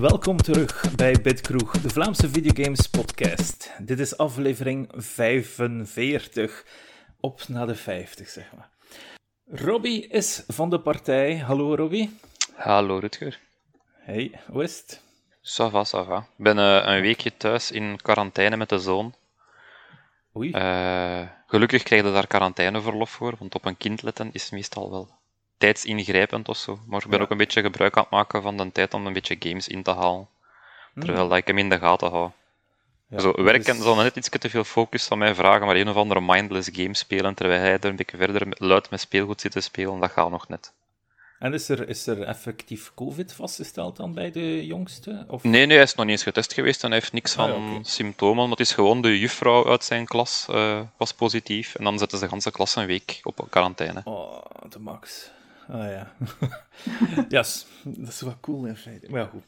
Welkom terug bij Bitkroeg, de Vlaamse videogames podcast. Dit is aflevering 45, op naar de 50 zeg maar. Robbie is van de partij. Hallo Robbie. Hallo Rutger. Hey, hoe is het? Ça va, ça va. Ik ben uh, een weekje thuis in quarantaine met de zoon. Oei. Uh, gelukkig krijg je daar quarantaineverlof voor, want op een kind letten is meestal wel tijdsingrijpend of zo. Maar ik ben Ja. ook een beetje gebruik aan het maken van de tijd om een beetje games in te halen. Terwijl dat ik hem in de gaten hou. Ja, zo, werken dus- zal net iets te veel focus van mij vragen, maar een of andere mindless game spelen, terwijl hij er een beetje verder luid met speelgoed zit te spelen, dat gaat nog net. En is er, is er effectief COVID vastgesteld dan bij de jongste? Of... Nee, nee, hij is nog niet eens getest geweest en hij heeft niks Ah, van ja, symptomen. Maar het is gewoon de juffrouw uit zijn klas eh, was positief. En dan zetten ze de hele klas een week op quarantaine. Oh, de max. Ah ja. ja, s- dat is wel cool in feite. Maar ja, goed.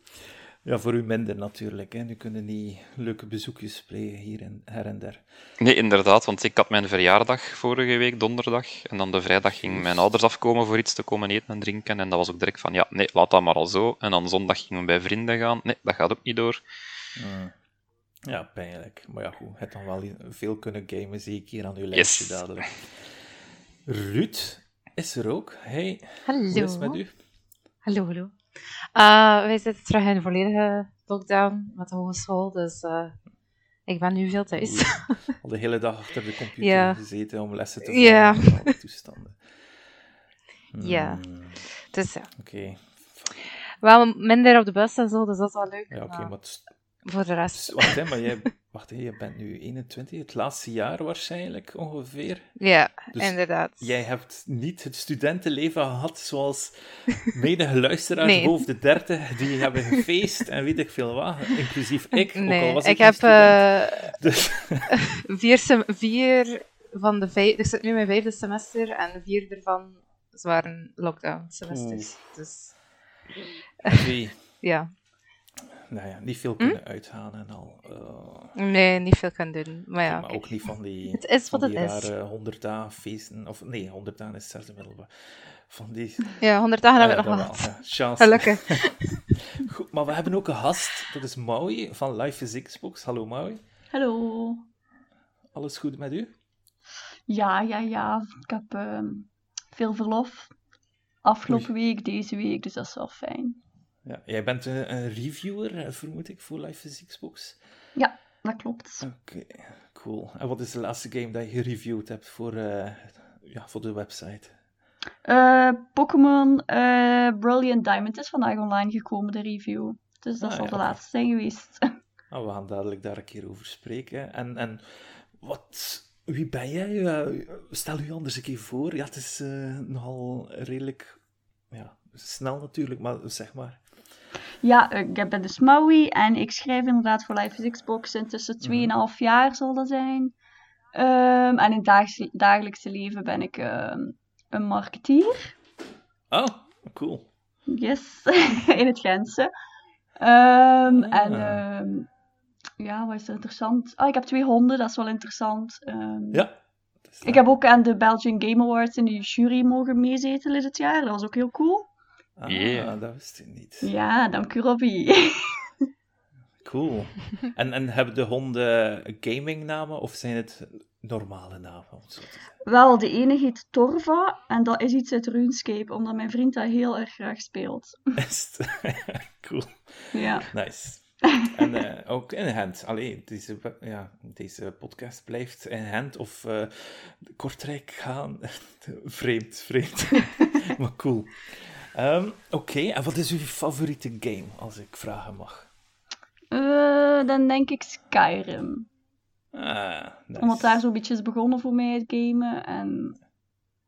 Ja, voor u minder natuurlijk. Hè. Nu kunnen niet leuke bezoekjes plegen hier en her en der. Nee, inderdaad, want ik had mijn verjaardag vorige week, donderdag. En dan de vrijdag gingen mijn ouders afkomen voor iets te komen eten en drinken. En dat was ook direct van, ja, nee, laat dat maar al zo. En dan zondag gingen we bij vrienden gaan. Nee, dat gaat ook niet door. Mm. Ja, pijnlijk. Maar ja, goed. Je hebt dan wel veel kunnen gamen, zie ik hier aan uw lijstje Yes. dadelijk. Ruud is er ook. Hey, Hallo. hoe is het met u? Hallo, hallo. Eh, wij zitten terug in volledige lockdown met de hogeschool, dus eh, ik ben nu veel thuis. Al de hele dag achter de computer Ja. gezeten om lessen te Ja. volgen. en alle toestanden. Ja. Mm, Dus ja, Oké. wel minder op de bus en zo, dus dat is wel leuk. Ja, oké, maar voor de rest, Wacht, hè, maar jij, wacht, hè, je bent nu 21, het laatste jaar waarschijnlijk ongeveer. ja, Dus inderdaad. Jij hebt niet het studentenleven gehad zoals menige luisteraars Nee. boven de 30 die hebben gefeest en weet ik veel wat, inclusief ik. ook al nee, was ik geen heb student. eh, Dus, vier, sem- vier van de vijf, ik zit nu mijn vijfde semester en vier ervan waren lockdown semesters. Dus nee, ja, nou ja, niet veel Hm? kunnen uitgaan en al. eh, nee, niet veel kan doen. Maar ja, maar ook niet van die, Het is wat het is. rare 100 dagen feesten. Of nee, 100 dagen is zesde middelbaar. Van die. Ja, 100 dagen Ah, hebben ja, we nog wel, ja. Chance. Gelukkig. Goed, maar we hebben ook een gast, dat is Maui van Life is Xbox. Hallo Maui, Hallo. alles goed met u? Ja, ja, ja. Ik heb ehm, veel verlof. Afgelopen week, deze week, dus dat is wel fijn. Ja, jij bent een, een reviewer, eh, vermoed ik, voor Life is Xbox. Ja, dat klopt. Oké, cool. En wat is de laatste game dat je gereviewd hebt voor, eh, ja, voor de website? Eh, Pokémon eh, Brilliant Diamond is vandaag online gekomen, de review. Dus dat Ah, zal ja, de laatste zijn geweest. Nou, we gaan dadelijk daar een keer over spreken. En, en wat, wie ben jij? Eh, stel u anders een keer voor. Ja, het is eh, nogal redelijk ja, snel natuurlijk, maar zeg maar. Ja, eh, ik ben dus Maui en ik schrijf inderdaad voor Life is Xbox intussen Mhm. 2,5 jaar zal dat zijn. Ehm, en in het dagelijkse, dagelijkse leven ben ik ehm, een marketeer. Oh, cool. Yes, in het Gentse. Ehm, Ah. En ja, wat is er interessant? Oh, ik heb twee honden, dat is wel interessant. Ja. Ik heb ook aan de Belgian Game Awards in de jury mogen meezetelen dit jaar. Dat was ook heel cool. Ah, Yeah. dat wist ik niet. Ja, dank u Robbie. Cool. En, en hebben de honden gamingnamen of zijn het normale namen? Om het zo te zeggen? wel, de ene heet Torva en dat is iets uit RuneScape, omdat mijn vriend dat heel erg graag speelt. Cool. Ja. Nice. En eh, ook in hand. Allee, deze, ja, deze podcast blijft in hand of eh, Kortrijk gaan. vreemd, vreemd. maar cool. Ehm, Oké, en wat is uw favoriete game, als ik vragen mag? Eh, dan denk ik Skyrim. Ah, nice. Omdat daar zo'n beetje is begonnen voor mij het gamen. En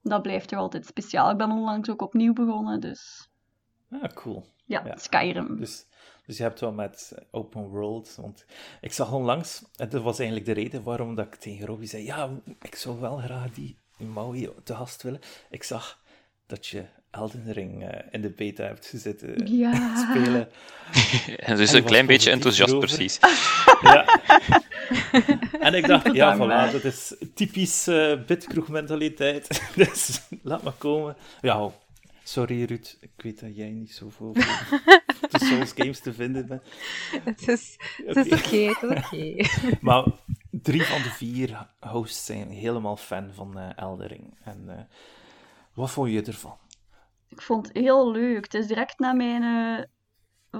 dat blijft toch altijd speciaal. Ik ben onlangs ook opnieuw begonnen, dus Ah, cool. ja, Ja. Skyrim. Dus, dus je hebt wel met open world. Want ik zag onlangs, en dat was eigenlijk de reden waarom dat ik tegen Robbie zei: Ja, ik zou wel graag die Maui te gast willen. Ik zag dat je Elden Ring eh, in de beta hebt gezeten Ja. spelen. En dus En een klein beetje enthousiast, erover. precies. Ja. en ik dacht, ja, voilà, dat is typisch eh bitkroeg mentaliteit. dus laat maar komen. Ja, Sorry Ruud, ik weet dat jij niet zoveel voor de Souls games te vinden bent. Het is het is Oké. oké, het is oké. Maar drie van de vier hosts zijn helemaal fan van eh Eldering. En eh, wat vond je ervan? Ik vond het heel leuk. Het is direct naar mijn eh,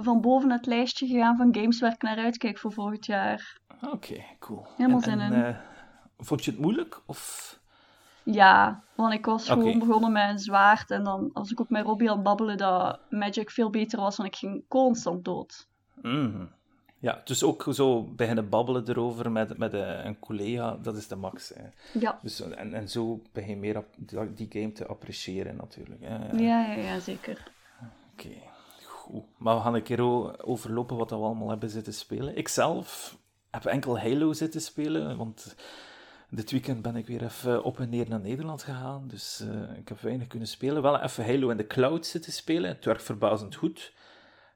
van boven het lijstje gegaan van games waar ik naar uitkijk voor volgend jaar. Oké, cool. Helemaal En- zin en, in. eh, vond je het moeilijk? Of... Ja, want ik was gewoon begonnen met een zwaard en dan als ik ook met Robbie aan babbelen dat Magic veel beter was, want ik ging constant dood. Mhm. Ja, dus ook zo beginnen babbelen erover met, met eh, een collega, dat is de max. Hè. Ja, Dus, en, en zo begin je meer die, game te appreciëren natuurlijk. Hè. ja, ja, ja zeker. Oké, goed. Maar we gaan een keer overlopen wat we allemaal hebben zitten spelen. Ik zelf heb enkel Halo zitten spelen, want dit weekend ben ik weer even op en neer naar Nederland gegaan. Dus eh, ik heb weinig kunnen spelen. Wel even Halo in de cloud zitten spelen. Het werkt verbazend goed.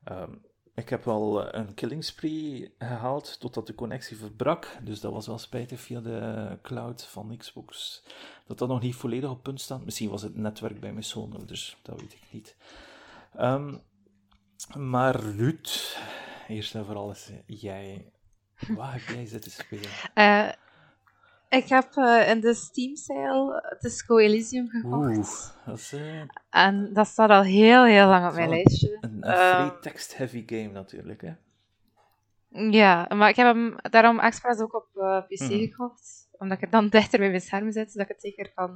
Ehm, ik heb wel eh, een killing spree gehaald totdat de connectie verbrak. Dus dat was wel spijtig via de cloud van Xbox. Dat dat nog niet volledig op punt staat. Misschien was het netwerk bij mijn zoonouders, dat weet ik niet. Ehm, maar Ruud, eerst en vooral eh, jij. Waar heb jij zitten spelen? Eh, ik heb eh, in de Steam sale Disco Elysium gekocht. Oeh, dat is eh, En dat staat al heel, heel lang op mijn lijstje. een, een Ehm, text-heavy game natuurlijk. Hè? Ja, maar ik heb hem daarom expres ook op eh, PC Mhm. gekocht. Omdat ik er dan dichter bij mijn scherm zit, zodat ik het zeker kan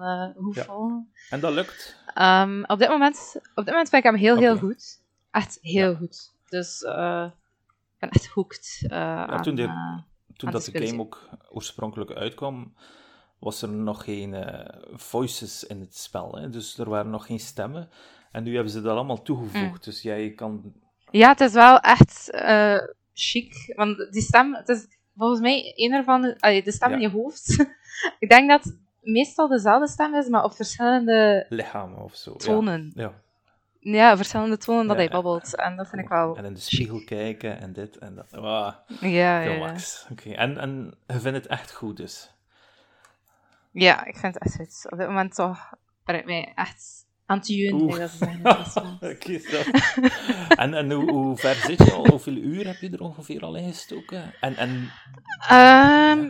Ja. volgen. En dat lukt. Ehm, op, dit moment, op dit moment vind ik hem heel, heel goed. Echt heel Ja. goed. Dus ik ben echt hooked. Ja, toen de- Toen dat de game ook oorspronkelijk uitkwam, was er nog geen eh, voices in het spel. Hè? Dus er waren nog geen stemmen. En nu hebben ze dat allemaal toegevoegd. Mm. Dus jij kan... Ja, het is wel echt eh, chic. Want die stem, het is volgens mij een ervan, de stem Ja. in je hoofd. ik denk dat het meestal dezelfde stem is, maar op verschillende lichamen of zo. Tonen. Ja. Ja, verschillende tonen dat Ja, hij ja. babbelt. En dat vind ik wel. En in de spiegel kijken en dit en dat. Wow, Ja, ja, ja. max. Oké, En, en je vindt het echt goed dus? Ja, ik vind het echt goed. Op dit moment toch ben ik mij echt aan het Frans. Oké, en en hoe, hoe ver zit je al? Hoeveel uur heb je er ongeveer al in gestoken? En, en Ehm,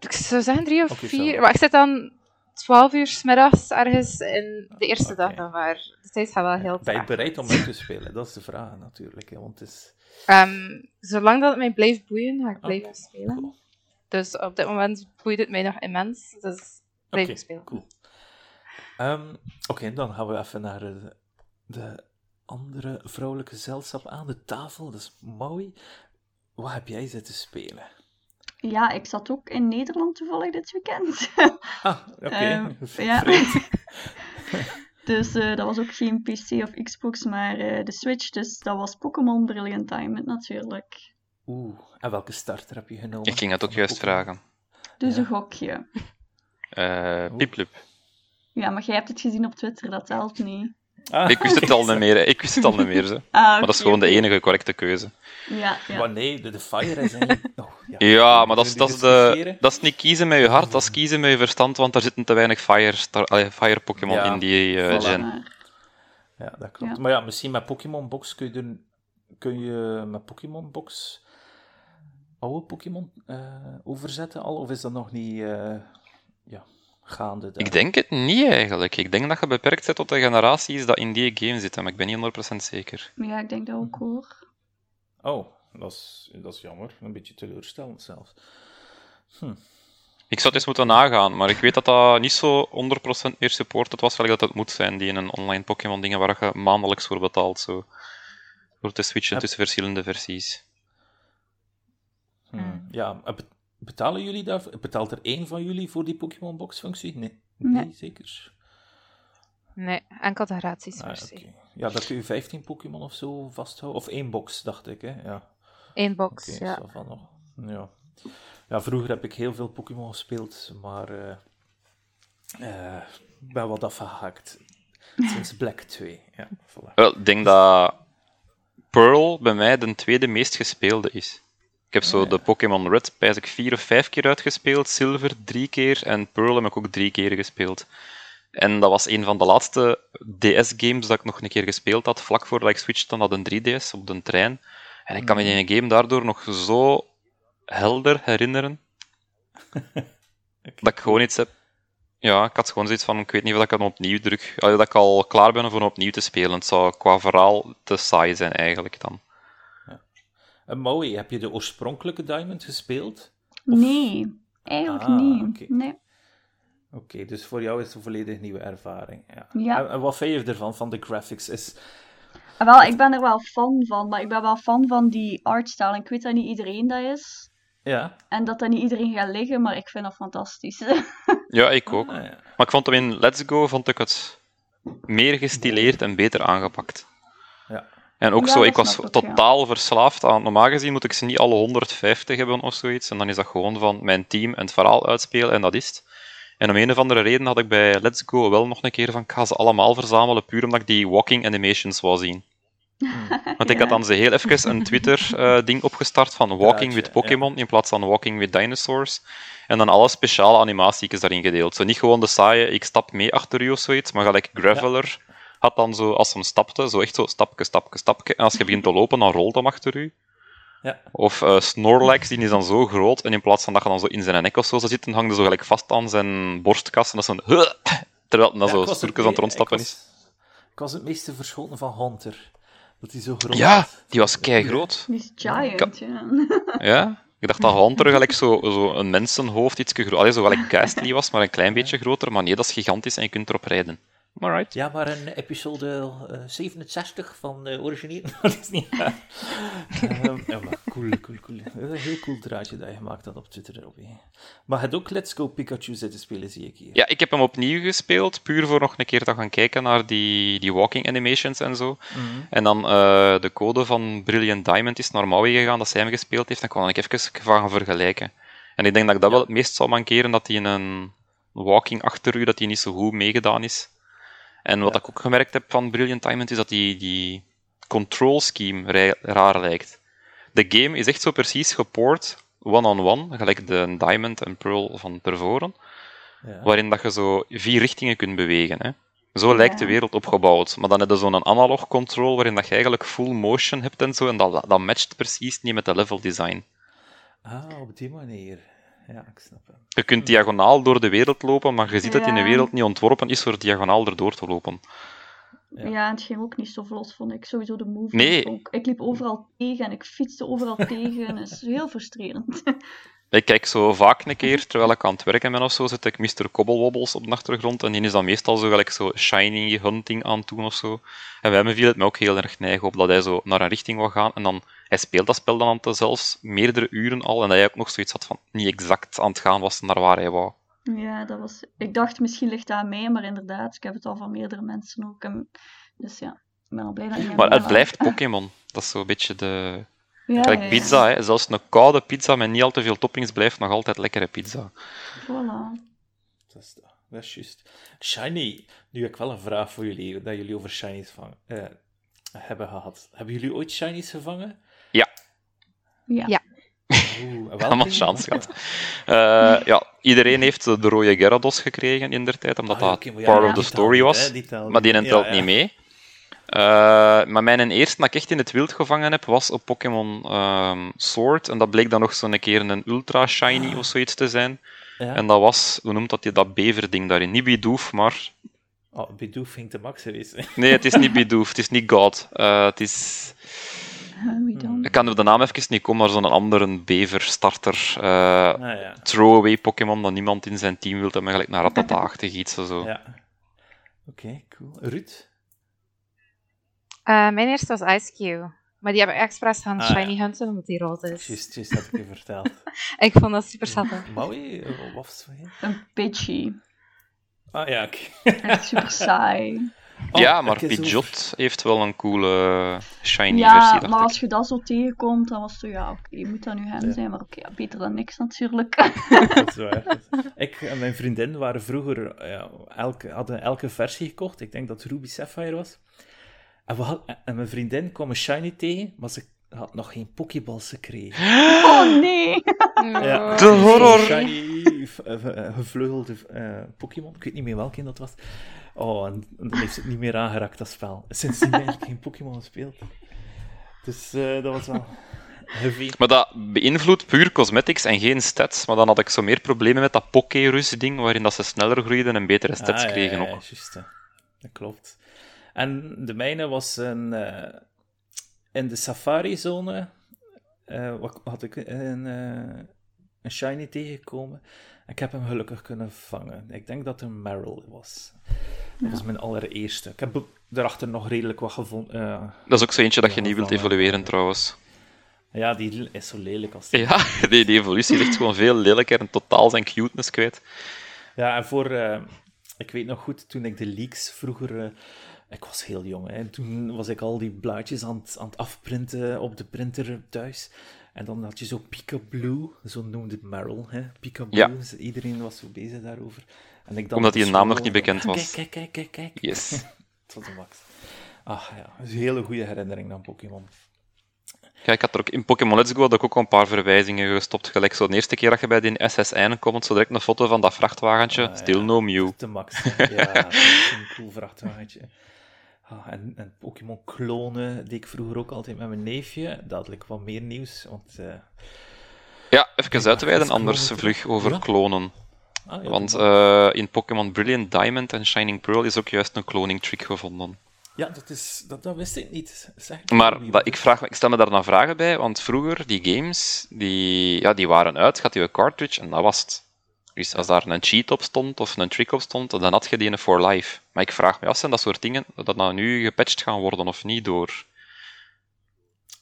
ik zou zeggen drie of Oké, vier. zo. Maar ik zit dan twaalf uur 's middags ergens in de eerste dag nog maar. De tijd gaat wel heel ben je traag. bereid om uit te spelen? Dat is de vraag natuurlijk. Hè, want het is... Ehm, zolang dat het mij blijft boeien, ga ik blijven Oké, spelen. Cool. Dus op dit moment boeit het mij nog immens. Dus blijf ik spelen. cool. Ehm, Oké, dan gaan we even naar de, de andere vrouwelijke gezelschap aan de tafel. Dat is Maui. Wat heb jij zitten spelen? Ja, ik zat ook in Nederland toevallig dit weekend. Ah, oké. Ehm, ja. Dus eh, dat was ook geen PC of Xbox, maar eh, de Switch. Dus dat was Pokémon Brilliant Diamond natuurlijk. Oeh, en welke starter heb je genomen? Ik ging het ook juist vragen. Dus Ja. een gokje. Eh Piplup. Ja, maar jij hebt het gezien op Twitter, dat telt niet. Ah, Ik wist het al niet meer. hè. Ik wist het al niet meer. Zo. Ah, Maar dat is gewoon de enige correcte keuze. Ja, ja. Maar nee, de, de Fire is eigenlijk... Oh, Ja, maar dat is, dat, is de, dat is niet kiezen met je hart, dat is kiezen met je verstand, want daar zitten te weinig Fire, fire Pokémon Ja, in die eh, voilà. gen. Ja, dat klopt. Ja. Maar ja, misschien met Pokémon Box kun je, er, kun je met Pokémon Box oude Pokémon eh, overzetten al? Of is dat nog niet eh, ja, gaande? Ik denk het niet eigenlijk. Ik denk dat je beperkt bent tot de generaties dat in die game zitten, maar ik ben niet 100% zeker. Ja, ik denk dat ook hoor. Oh, dat is, dat is jammer. Een beetje teleurstellend zelfs. Hm. Ik zou het eens moeten nagaan, maar ik weet dat dat niet zo 100% meer supported was, gelijk dat het moet zijn, die in een online Pokémon dingen waar je maandelijks voor betaalt, zo. Voor te switchen Ja. tussen verschillende versies. Hm. Hmm. Ja, betalen jullie daarvoor? Betaalt er één van jullie voor die Pokémon Box functie? Nee, Nee. nee zeker. Nee, enkel de gratis Ah. Ja, dan kun je 15 Pokémon of zo vasthouden. Of één box, dacht ik. Hè? Ja. Eén box, ja. van nog. Ja. ja, vroeger heb ik heel veel Pokémon gespeeld, maar eh eh, ik ben wat afgehaakt. Sinds Black 2. Ja, voilà. Wel, ik denk dat Pearl bij mij de tweede meest gespeelde is. Ik heb zo ja. de Pokémon Red pijs ik vier of vijf keer uitgespeeld, Silver drie keer en Pearl heb ik ook drie keer gespeeld. En dat was een van de laatste DS-games dat ik nog een keer gespeeld had, vlak voordat ik switchte naar de 3DS op de trein. En ik kan me die game daardoor nog zo helder herinneren, dat ik gewoon iets heb... Ja, ik had gewoon zoiets van, ik weet niet of ik hem opnieuw druk... Dat ik al klaar ben om opnieuw te spelen. Het zou qua verhaal te saai zijn, eigenlijk, dan. En Maui, heb je de oorspronkelijke Diamond gespeeld? Nee, eigenlijk Ah, niet. oké. Nee. Oké, dus voor jou is het een volledig nieuwe ervaring. Ja. Ja. En, en wat vind je ervan, van de graphics? Is... Wel, ik ben er wel fan van, maar ik ben wel fan van die artstyle. En ik weet dat niet iedereen dat is. Ja? En dat dat niet iedereen gaat liggen, maar ik vind dat fantastisch. Ja, ik ook. Ah, ja. Maar ik vond hem in Let's Go vond ik het meer gestileerd en beter aangepakt. En ook Ja, zo, ik was ja. totaal verslaafd aan. Normaal gezien moet ik ze niet alle 150 hebben of zoiets. En dan is dat gewoon van mijn team en het verhaal uitspelen en dat is het. En om een of andere reden had ik bij Let's Go wel nog een keer van ik ga ze allemaal verzamelen, puur omdat ik die walking animations wou zien. Want ik had dan ze heel even een Twitter-ding opgestart van Walking Draadje, with Pokémon in plaats van Walking with Dinosaurs. En dan alle speciale animatiekjes daarin gedeeld. Zo niet gewoon de saaie, ik stap mee achter u of zoiets, maar gelijk Graveler had dan zo, als hem stapte, zo echt zo stapje, stapje, stapje. En als je begint te lopen, dan rolt hem achter u. Ja. Of eh, Snorlax, die is dan zo groot, en in plaats van dat je dan zo in zijn nek of zo zou zitten, hangt hij zo gelijk vast aan zijn borstkas, en dat is zo'n... Terwijl hij dan Ja, zo het aan het rondstappen ik is. was- Ik was het meeste verschoten van Hunter. Dat hij zo groot Ja, was. die was kei groot. Die is giant, ja. Ja, ik dacht dat Hunter gelijk zo, zo een mensenhoofd iets groter, allee, zo gelijk Ghastly was, maar een klein beetje groter. Maar nee, dat is gigantisch en je kunt erop rijden. Alright. Ja, maar een episode eh, 67 van de origineel. dat is niet waar. Ehm, ja, maar cool, cool, cool. Dat is een heel cool draadje dat je gemaakt had op Twitter, Robbie. Maar je hebt ook Let's Go Pikachu zitten spelen, zie ik hier. Ja, ik heb hem opnieuw gespeeld, puur voor nog een keer te gaan kijken naar die, die walking animations en zo. Mhm. En dan eh, de code van Brilliant Diamond is naar Maui gegaan, dat zij hem gespeeld heeft. Dan kon ik even van gaan vergelijken. En ik denk dat ik dat wel het meest zou mankeren, dat hij in een walking achter u, dat die niet zo goed meegedaan is. En wat Ja. ik ook gemerkt heb van Brilliant Diamond, is dat die, die control scheme raar lijkt. De game is echt zo precies gepoord, one-on-one, gelijk de Diamond en Pearl van tevoren, Ja. waarin dat je zo vier richtingen kunt bewegen. Hè. Zo lijkt de wereld opgebouwd. Maar dan heb je zo'n analog control waarin dat je eigenlijk full motion hebt en zo, en dat, dat matcht precies niet met de level design. Ah, op die manier. Ja, ik snap. Je kunt diagonaal door de wereld lopen, maar je ziet dat in de wereld niet ontworpen is voor diagonaal erdoor te lopen. Ja. Ja. en het ging ook niet zo vlot, vond ik. Sowieso de movement Nee. ook. Ik liep overal tegen en ik fietste overal tegen. Het is heel frustrerend. Ik kijk zo vaak een keer, terwijl ik aan het werken ben of zo, zet ik Mr. Cobblewobbles op de achtergrond en die is dan meestal zo gelijk zo shiny hunting aan het doen of zo. En bij hem viel het me ook heel erg neig op dat hij zo naar een richting wil gaan en dan, hij speelt dat spel dan aan zelfs meerdere uren al en dat hij ook nog zoiets had van niet exact aan het gaan was naar waar hij wou. Ja, dat was... Ik dacht, misschien ligt dat aan mij, maar inderdaad, ik heb het al van meerdere mensen ook. En... Dus ja, ik ben al blij dat ik Maar het blijft Pokémon. Dat is zo'n beetje de... Ja, Gelijk ja, ja. pizza, hè. zelfs een koude pizza met niet al te veel toppings blijft nog altijd lekkere pizza. Voilà. Dat is, dat is juist. Shiny. Nu heb ik wel een vraag voor jullie, dat jullie over shinies vangen, eh, hebben gehad. Hebben jullie ooit shinies gevangen? Ja. Ja. Oeh? Allemaal chance gehad. Eh, ja, iedereen heeft de rode Gyarados gekregen in der tijd, omdat Ah, dat maar part ja, of the story was. hè, die telt maar die telt Ja, niet ja. mee. Eh, maar mijn eerste dat ik echt in het wild gevangen heb, was op Pokémon ehm, Sword. En dat bleek dan nog zo'n keer een ultra shiny of zoiets te zijn. Ja? En dat was, hoe noemt dat, die- dat beverding daarin. Niet Bidoof, maar... Oh, Bidoof ging te max geweest. hè. Nee, het is niet Bidoof, het is niet God. Eh, het is... Uh? Ik kan op de naam even niet komen, maar zo'n andere beverstarter. Ah ja. throwaway Pokémon dat niemand in zijn team wil hebben, gelijk naar Ratata-achtig iets of zo. ja. Oké, cool. Ruud? Eh, mijn eerste was Ice Cube. Maar die heb ik expres gaan Ah, shiny ja. hunten, omdat die rood is. Juist, juist had ik je verteld. Ik vond dat super schattig. Maui, eh, wat was het van je? Een Pidgey. Ah ja, oké. Super saai. Oh, ja, maar Pidgeot heeft wel een coole shiny ja, versie, dacht maar ik. als je dat zo tegenkomt, dan was het zo, ja, oké, moet dat nu hem Ja. zijn? Maar oké, ja, beter dan niks natuurlijk. Dat is waar. Ik en mijn vriendin waren vroeger, ja, elke, hadden elke versie gekocht. Ik denk dat Ruby Sapphire was. En, we had, en mijn vriendin kwam een shiny tegen, maar ze had nog geen pokeballs gekregen. oh nee! Ja. De horror. Shiny, eh, gevleugelde eh, Pokémon. Ik weet niet meer welke dat was. Oh, en, en dan heeft ze het niet meer aangeraakt, dat spel. Sindsdien eigenlijk geen Pokémon gespeeld. Dus eh, dat was wel heavy. Maar dat beïnvloedt puur cosmetics en geen stats. Maar dan had ik zo meer problemen met dat Poké-Rus-ding, waarin dat ze sneller groeiden en betere stats Ah, ja, kregen ja, ja, ook. juist, hè. dat klopt. En de mijne was een, eh, in de safari-zone. eh, wat had ik een, eh, een shiny tegengekomen. Ik heb hem gelukkig kunnen vangen. Ik denk dat het een Meryl was. Dat was mijn allereerste. Ik heb daarachter nog redelijk wat gevonden. eh, Dat is ook zo eentje dat je niet wilt evolueren, trouwens. ja, die is zo lelijk als die. Ja, die, die evolutie echt gewoon veel lelijker en totaal zijn cuteness kwijt. Ja, en voor... eh, ik weet nog goed, toen ik de leaks vroeger... eh, ik was heel jong, hè. Toen was ik al die blaadjes aan het, aan het afprinten op de printer thuis. En dan had je zo Pika-Blue, zo noemde het Meryl, hè. Ja. dus iedereen was zo bezig daarover. En ik Omdat die school naam nog niet bekend "Ah, was." Kijk, kijk, kijk, kijk, kijk. Yes. Was een max. Ach ja, dat is een hele goede herinnering aan Pokémon. Ja, ik had er ook in Pokémon Let's Go had ik ook al een paar verwijzingen gestopt. Gelijk zo de eerste keer dat je bij die SSN komt, zo direct een foto van dat vrachtwagentje. Ah, Still ja. no Mew. De max. Ja, dat is een cool vrachtwagentje. Ah, en en Pokémon klonen deed ik vroeger ook altijd met mijn neefje. Dadelijk wat meer nieuws, want... eh, Ja, even Ja, uitweiden anders klonen vlug over Ja. klonen. ah, ja, Want eh, in Pokémon Brilliant Diamond en Shining Pearl is ook juist een cloning trick gevonden. ja, dat, is, dat, dat wist ik niet. Zeg, Maar dat, ik, vraag, ik stel me daar dan vragen bij, want vroeger, die games, die, ja, die waren uit, had je een cartridge en dat was het. Dus als daar een cheat op stond of een trick op stond, dan had je die for life. Maar ik vraag me af, zijn dat soort dingen, dat nou nu gepatcht gaan worden of niet door,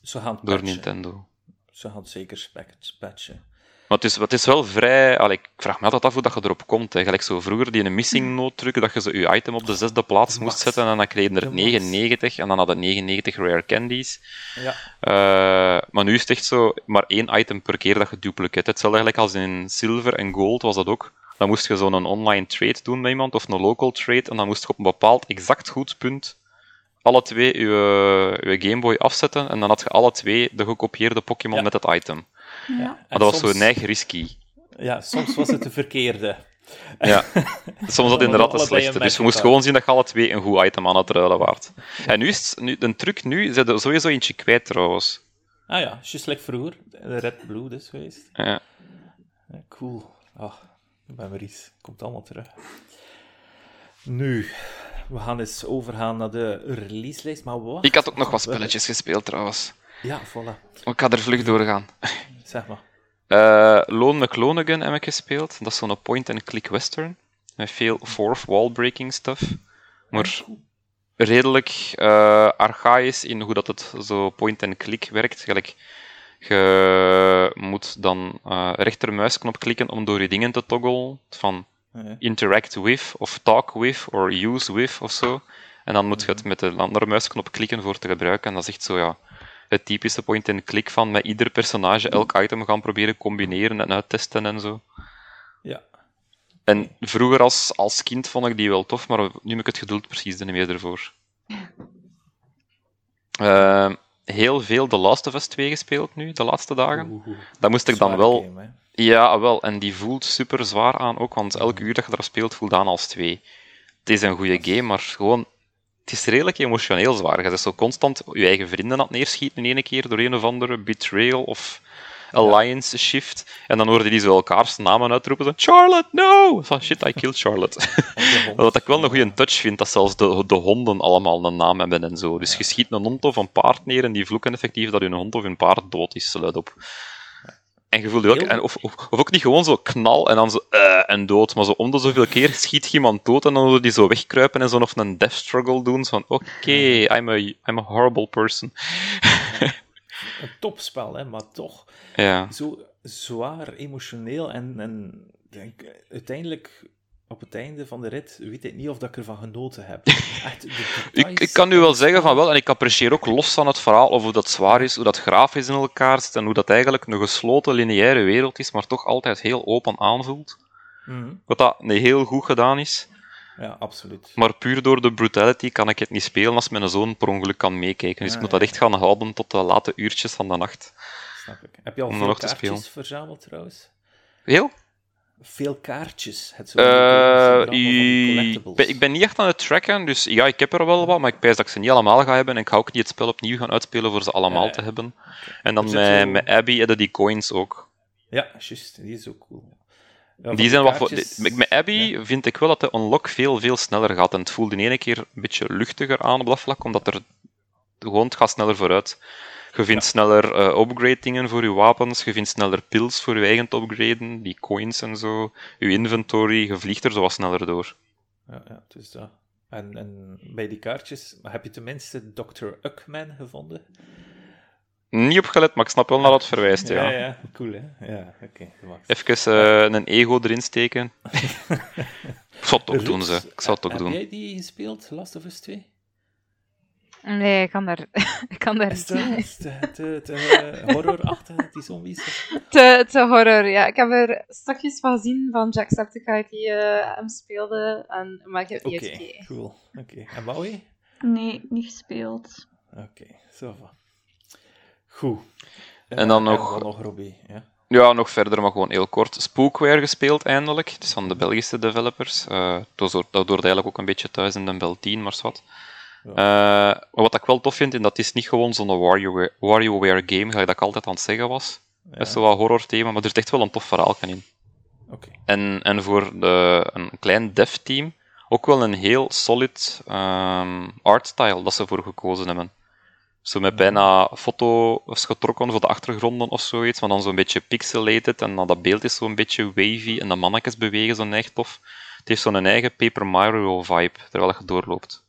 Ze gaan door patchen. Nintendo? Ze gaan zeker patchen. Maar het is, het is wel vrij... allee, ik vraag me altijd af hoe dat je erop komt. Hè. Gelijk zo vroeger, die een missing note drukken, dat je zo je item op de zesde plaats moest zetten en dan kreeg je er De max. 99 en dan had je 99 rare candies. Ja, Eh, maar nu is het echt zo, maar één item per keer dat je duplicate. Hetzelfde eigenlijk als in Silver en Gold was dat ook. Dan moest je zo'n online trade doen met iemand, of een local trade, en dan moest je op een bepaald exact goed punt alle twee je, je Game Boy afzetten, en dan had je alle twee de gekopieerde Pokémon Ja. met het item. Ja. Maar dat was soms- zo neig risky. Ja, soms was het de verkeerde. Ja. Soms dat inderdaad de slechte. Dus match je moest elkaar. gewoon zien dat je alle twee een goed item aan het ruilen waard. En nu is het, nu, de truc nu, ze er sowieso eentje kwijt trouwens. Ah ja, just like vroeger. De Red Blue dus geweest. Ja. Ja, cool. Ah, ik ben weer iets. Komt allemaal terug. Nu, we gaan eens overgaan naar de releaselijst. Maar wat? Ik had ook nog wat spelletjes gespeeld trouwens. Ja, voilà. Ik ga er vlug doorgaan. Zeg maar. Eh Lone McClonagan heb ik gespeeld. Dat is zo'n point-and-click western. Met veel fourth wall-breaking stuff. Maar redelijk eh archaïs in hoe dat het zo point-and-click werkt. Gelijk, je moet dan eh rechtermuisknop klikken om door je dingen te toggelen. Van interact with, of talk with, of use with, of zo. En dan moet je het met de andere muisknop klikken voor te gebruiken. En dat is echt zo, ja, het typische point-and-click van met ieder personage elk item gaan proberen combineren en uittesten en zo. ja. En vroeger als, als kind vond ik die wel tof, maar nu heb ik het geduld precies niet meer ervoor. Ehm, heel veel The Last of Us 2 gespeeld nu, de laatste dagen. Oeh, oeh. Dat moest ik dan wel... game. Ja, wel. En die voelt super zwaar aan ook, want elk uur dat je daar speelt voelt aan als twee. Het is een goede game, maar gewoon... Het is redelijk emotioneel zwaar. Je bent zo constant je eigen vrienden aan het neerschieten in één keer door een of andere betrayal of alliance shift. En dan hoorde die zo elkaars namen uitroepen. Zo, Charlotte, no! Van shit, I killed Charlotte. Wat ik wel een goede touch vind, dat zelfs de, de honden allemaal een naam hebben en zo. Dus je schiet een hond of een paard neer en die vloeken effectief dat hun hond of hun paard dood is, luid op. En je ook, en of, of, of ook niet gewoon zo knal en dan zo eh, en dood, maar zo om de zoveel keer schiet iemand dood en dan wil die zo wegkruipen en zo of een death struggle doen. Zo van, oké, I'm, a, I'm a horrible person. Een topspel, hè, maar toch Ja. zo zwaar emotioneel. En, en denk, uiteindelijk, op het einde van de rit, weet ik niet of dat ik ervan genoten heb. Echt, de Ik, ik kan nu wel zeggen van wel, en ik apprecieer ook los van het verhaal of hoe dat zwaar is, hoe dat grafisch in elkaar zit en hoe dat eigenlijk een gesloten lineaire wereld is, maar toch altijd heel open aanvoelt. Mhm. Wat dat nee, heel goed gedaan is. Ja, absoluut. Maar puur door de brutality kan ik het niet spelen als mijn zoon per ongeluk kan meekijken. Dus ik moet dat echt gaan houden tot de late uurtjes van de nacht. snap ik. Heb je al veel kaartjes verzameld trouwens? Heel? Veel kaartjes. Het zo Eh, ik ben niet echt aan het tracken, dus ja, ik heb er wel wat, maar ik pijs dat ik ze niet allemaal ga hebben. En ik ga ook niet het spel opnieuw gaan uitspelen voor ze allemaal te hebben. En dan met, zo- met Abby hadden die coins ook. Ja, juist. Die is ook cool. Ja, Die zijn wat voor, met, met Abby Ja. vind ik wel dat de unlock veel, veel sneller gaat. En het voelde in ene keer een beetje luchtiger aan op dat vlak, omdat er gewoon, het gaat sneller vooruit. Je vindt sneller eh upgrade dingen voor je wapens, je vindt sneller pills voor je eigen te upgraden, die coins en zo. Je inventory, je vliegt er zo wat sneller door. Ja, ja, het is dat. En, en bij die kaartjes, heb je tenminste Dr. Uckman gevonden? Niet opgelet, maar ik snap wel naar dat verwijst, ja. ja, ja. Cool, hè? Ja, oké. Even eh, een ego erin steken. ik zou het ook doen, ze. Ik zou het ook heb doen. jij die gespeeld, Last of Us 2? Nee, ik kan daar, ik kan daar Is niet te, te, te horrorachtig, die zombies? Te, te horror, ja. Ik heb er stukjes van gezien van Jacksepticeye die eh, hem speelde, en, maar ik heb het Oké, cool. Oké. En Maui? Nee, niet gespeeld. Oké, zo van. Goed. En dan nog- nog, Robbie? Ja? Ja, nog verder, maar gewoon heel kort. Spookware gespeeld eindelijk. Het is van de Belgische developers. Eh dat hoort dat hoort eigenlijk ook een beetje thuis in de Bel 10, maar wat. Eh, maar wat ik wel tof vind, en dat is niet gewoon zo'n WarioWare, WarioWare game, dat ik altijd aan het zeggen was. Ja. Dat is zo wat horror thema, maar er zit echt wel een tof verhaal in. En, en voor de, een klein dev-team ook wel een heel solid ehm artstyle dat ze voor gekozen hebben. Zo met bijna foto's getrokken voor de achtergronden of zoiets, maar dan zo'n beetje pixelated en dan dat beeld is zo'n beetje wavy en de mannetjes bewegen zo echt tof. Het heeft zo'n eigen Paper Mario vibe terwijl je doorloopt.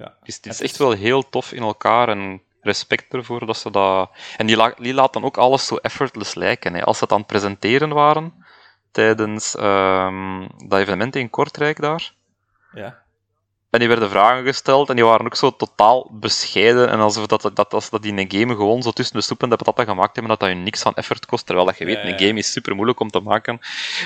Ja. Dus het is echt wel heel tof in elkaar en respect ervoor dat ze dat... En die, la- die laat dan ook alles zo effortless lijken. Hè. Als ze het aan het presenteren waren, tijdens ehm, dat evenement in Kortrijk daar, Ja. en die werden vragen gesteld en die waren ook zo totaal bescheiden en alsof dat, dat, dat, als dat die een game gewoon zo tussen de soep en de patatten gemaakt hebben, dat dat je niks aan effort kost, terwijl dat je weet, Ja, ja. een game is super moeilijk om te maken.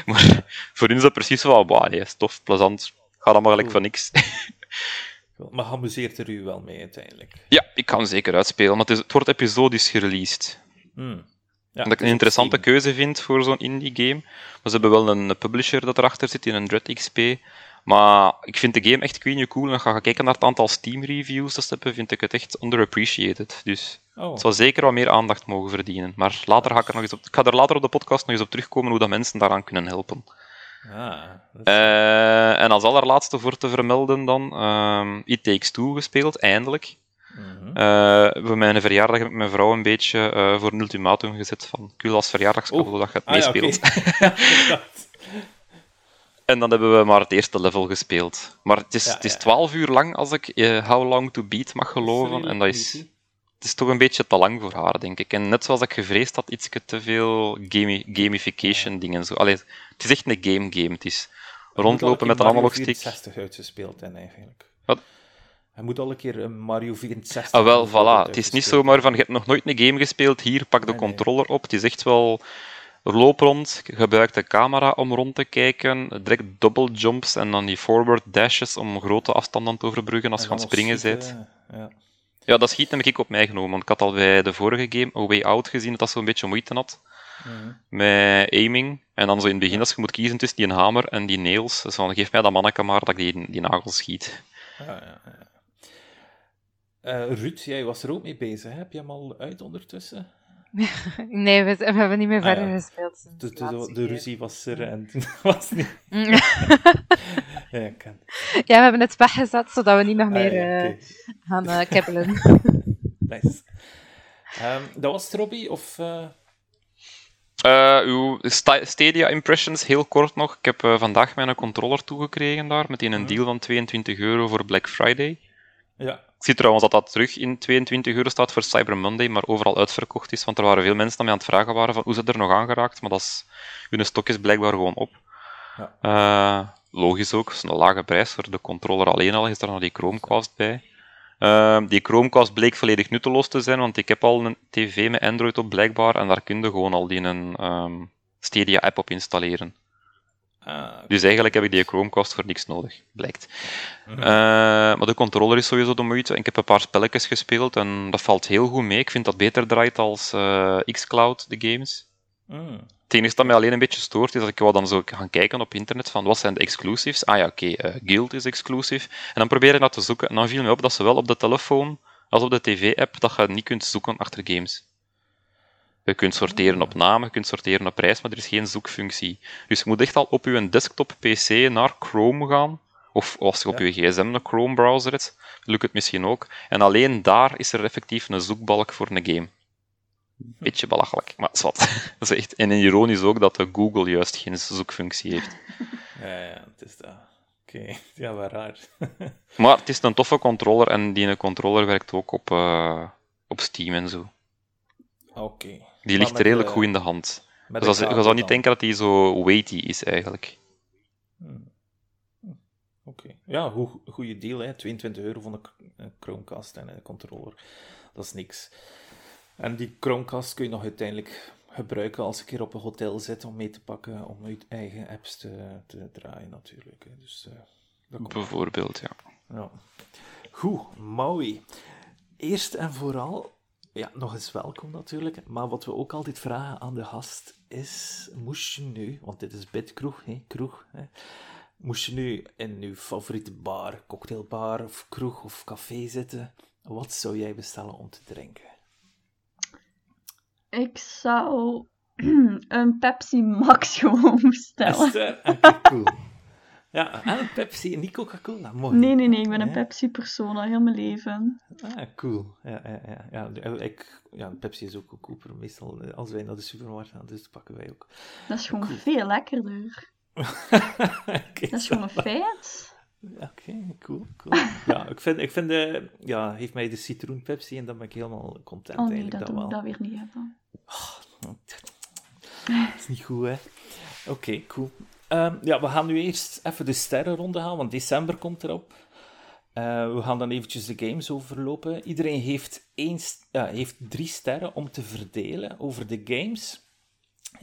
Maar voor hun is dat precies van, bah, nee, is tof, plezant, gaat allemaal gelijk Cool. van niks. Maar amuseert er u wel mee uiteindelijk? Ja, ik kan hem zeker uitspelen, maar het, wordt episodisch gereleased. Hmm. Ja, dat ik een interessante op Steam. keuze vind voor zo'n indie game. Maar ze hebben wel een publisher dat erachter zit, in een Dread XP. Maar ik vind de game echt queen cool. En je gaat kijken naar het aantal Steam reviews dat ze hebben, vind ik het echt underappreciated. Dus Oh, het zou zeker wat meer aandacht mogen verdienen. Maar later ga ik er nog eens op... Ik ga er later op de podcast nog eens op terugkomen hoe dat mensen daaraan kunnen helpen. Ah, is- Eh, en als allerlaatste voor te vermelden dan, ehm It Takes Two gespeeld, eindelijk. Mhm. Eh, voor mijn verjaardag heb ik mijn vrouw een beetje eh, voor een ultimatum gezet van ik wil als verjaardagscadeau dat je het Ah, ja, meespeelt. En dan hebben we maar het eerste level gespeeld. Maar het is, Ja, het is ja. 12 uur lang als ik How Long to Beat mag geloven. En dat is, het is toch een beetje te lang voor haar, denk ik. En net zoals ik gevreesd had, iets te veel gami- gamification dingen. Zo. Allee, het is echt een game-game. Het is rondlopen met een analogstick. 64 uitgespeeld en eigenlijk. Wat? Hij moet al een keer een Mario 64. Ah, wel, voilà. Het is niet zomaar van, je hebt nog nooit een game gespeeld, hier, pak de Nee, nee. controller op. Het is echt wel, loop rond, gebruik de camera om rond te kijken, direct double jumps en dan die forward dashes om grote afstanden te overbruggen als je aan het springen bent. Ja. Ja, dat schiet heb ik op mij genomen, want ik had al bij de vorige game, A Way Out, gezien dat dat zo'n beetje moeite had Mhm. met aiming. En dan zo in het begin, als je moet kiezen tussen die hamer en die nails, dus dan geef mij dat manneke maar dat ik die, die nagels schiet. Ja, ja, ja. Eh, Ruud, jij was er ook mee bezig. Hè? Heb je hem al uit ondertussen? Nee, we, we hebben niet meer Ah, verder ja. gespeeld. sinds De, de, ruzie was er en toen was het niet. Mm. Ja, ken. Ja, we hebben het weggezet, zodat we niet nog Ah, meer ja, eh, gaan kibbelen. Nice. Ehm, dat was het, Robbie? Of, eh, Eh, uw Sta- Stadia impressions, heel kort nog. Ik heb vandaag mijn controller toegekregen daar, met in een Mhm. deal van 22 euro voor Black Friday. Ja. Ik zie trouwens dat dat terug in 22 euro staat voor Cyber Monday, maar overal uitverkocht is, want er waren veel mensen die mij aan het vragen waren van hoe ze er nog aangeraakt, maar dat is, hun stok is blijkbaar gewoon op. Ja. Eh, logisch ook, het is een lage prijs voor de controller alleen al, is daar nog die Chromecast bij. Eh, die Chromecast bleek volledig nutteloos te zijn, want ik heb al een tv met Android op blijkbaar, en daar kun je gewoon al die een ehm, Stadia-app op installeren. Ah, Dus eigenlijk heb ik die Chromecast voor niks nodig, blijkt. Mhm. Eh, maar de controller is sowieso de moeite. Ik heb een paar spelletjes gespeeld en dat valt heel goed mee. Ik vind dat beter draait als eh, xCloud, de games. mm. Het enige dat mij alleen een beetje stoort, is dat ik wou dan zo gaan kijken op internet van wat zijn de exclusives. Ah ja, oké, eh, Guild is exclusive. En dan probeer ik dat te zoeken. En dan viel me op dat zowel op de telefoon als op de tv-app dat je niet kunt zoeken achter games. Je kunt sorteren op naam, je kunt sorteren op prijs, maar er is geen zoekfunctie. Dus je moet echt al op je desktop-pc naar Chrome gaan. Of als je op je gsm een Chrome-browser hebt, lukt het misschien ook. En alleen daar is er effectief een zoekbalk voor een game. Beetje belachelijk, maar zwart. Dat is echt... En ironisch ook dat de Google juist geen zoekfunctie heeft. Ja, ja, het is dat. Oké, ja, wel raar. Maar het is een toffe controller en die controller werkt ook op, eh, op Steam en zo. Oké. Die ligt met redelijk de- goed in de hand. Dus als- je zou niet denken dat die zo weighty is eigenlijk. Hmm. Hm. Oké. Ja, goe- goede deal, hè. 22 euro voor een Ch- een Chromecast en een controller. Dat is niks. En die Chromecast kun je nog uiteindelijk gebruiken als een keer op een hotel zit om mee te pakken, om je eigen apps te, te draaien natuurlijk. Hè. Dus, eh, dat komt Bijvoorbeeld, ja. Ja. Goed, Maui. Eerst en vooral, ja, nog eens welkom natuurlijk. Maar wat we ook altijd vragen aan de gast is: moest je nu, want dit is Bitkroeg, hè, kroeg, hè, moest je nu in je favoriete bar, cocktailbar of kroeg of café zitten, wat zou jij bestellen om te drinken? Ik zou een Pepsi Max gewoon bestellen. Oké, cool. Ja, en een Pepsi en niet Coca-Cola, mooi. Nee, nee, nee, ik ben een. Pepsi-persoon al heel mijn leven. Ah, cool. Ja, ja, ja. ja, ik, ja Pepsi is ook goedkoper meestal eh, als wij naar de supermarkt gaan, dus dat pakken wij ook. Dat is gewoon Cool. veel lekkerder. Dat is gewoon een feit. Oké, cool, cool. Ja, ik vind, ik vind de, ja, geef mij de citroen Pepsi en dan ben ik helemaal content Oh nee, eigenlijk. dat dat dat weer niet hebben. Dat is niet goed, hè? Oké, cool. Ehm, ja, we gaan nu eerst even de sterrenronde gaan, want december komt erop. Eh, we gaan dan eventjes de games overlopen. Iedereen heeft, één, heeft drie sterren om te verdelen over de games.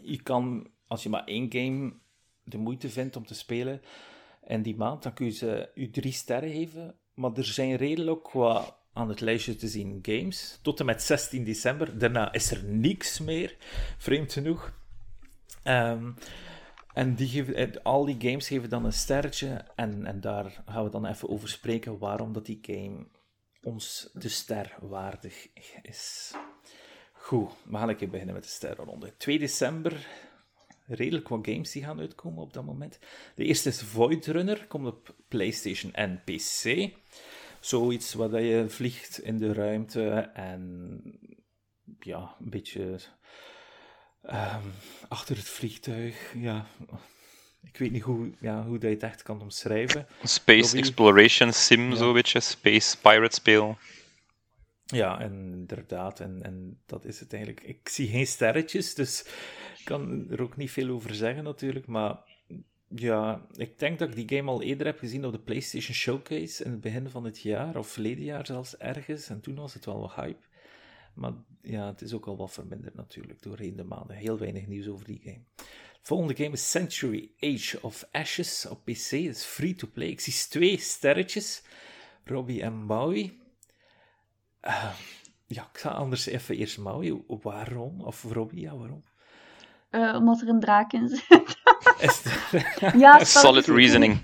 Je kan, als je maar één game de moeite vindt om te spelen in die maand, dan kun je ze je drie sterren geven. Maar er zijn redelijk qua aan het lijstje te zien games. Tot en met 16 december. Daarna is er niks meer, vreemd genoeg. Ehm, en die geven, eh, al die games geven dan een sterretje. En, en daar gaan we dan even over spreken waarom dat die game ons de ster waardig is. Goed, we gaan een beginnen met de sterrenronde. 2 december, redelijk wat games die gaan uitkomen op dat moment. De eerste is Void Runner, komt op PlayStation en PC. Zoiets waar je vliegt in de ruimte en ja, een beetje ehm, achter het vliegtuig. Ja, ik weet niet hoe, ja, hoe dat je het echt kan omschrijven. Space? Exploration Sim, Ja. zo beetje. Space Pirate speel. Ja, en inderdaad, en, en dat is het eigenlijk. Ik zie geen sterretjes, dus ik kan er ook niet veel over zeggen natuurlijk, maar ja, ik denk dat ik die game al eerder heb gezien op de PlayStation Showcase in het begin van het jaar, of verleden jaar zelfs ergens, en toen was het wel wat hype. Maar ja, het is ook al wat verminderd natuurlijk doorheen de maanden. Heel weinig nieuws over die game. Volgende game is Century Age of Ashes op PC. Het is free to play. Ik zie twee sterretjes. Robbie en Maui. Eh, ja, ik ga anders even eerst Maui. Waarom? Of Robbie, ja, waarom? Eh, omdat er een draak in zit. Ja, Solid reasoning.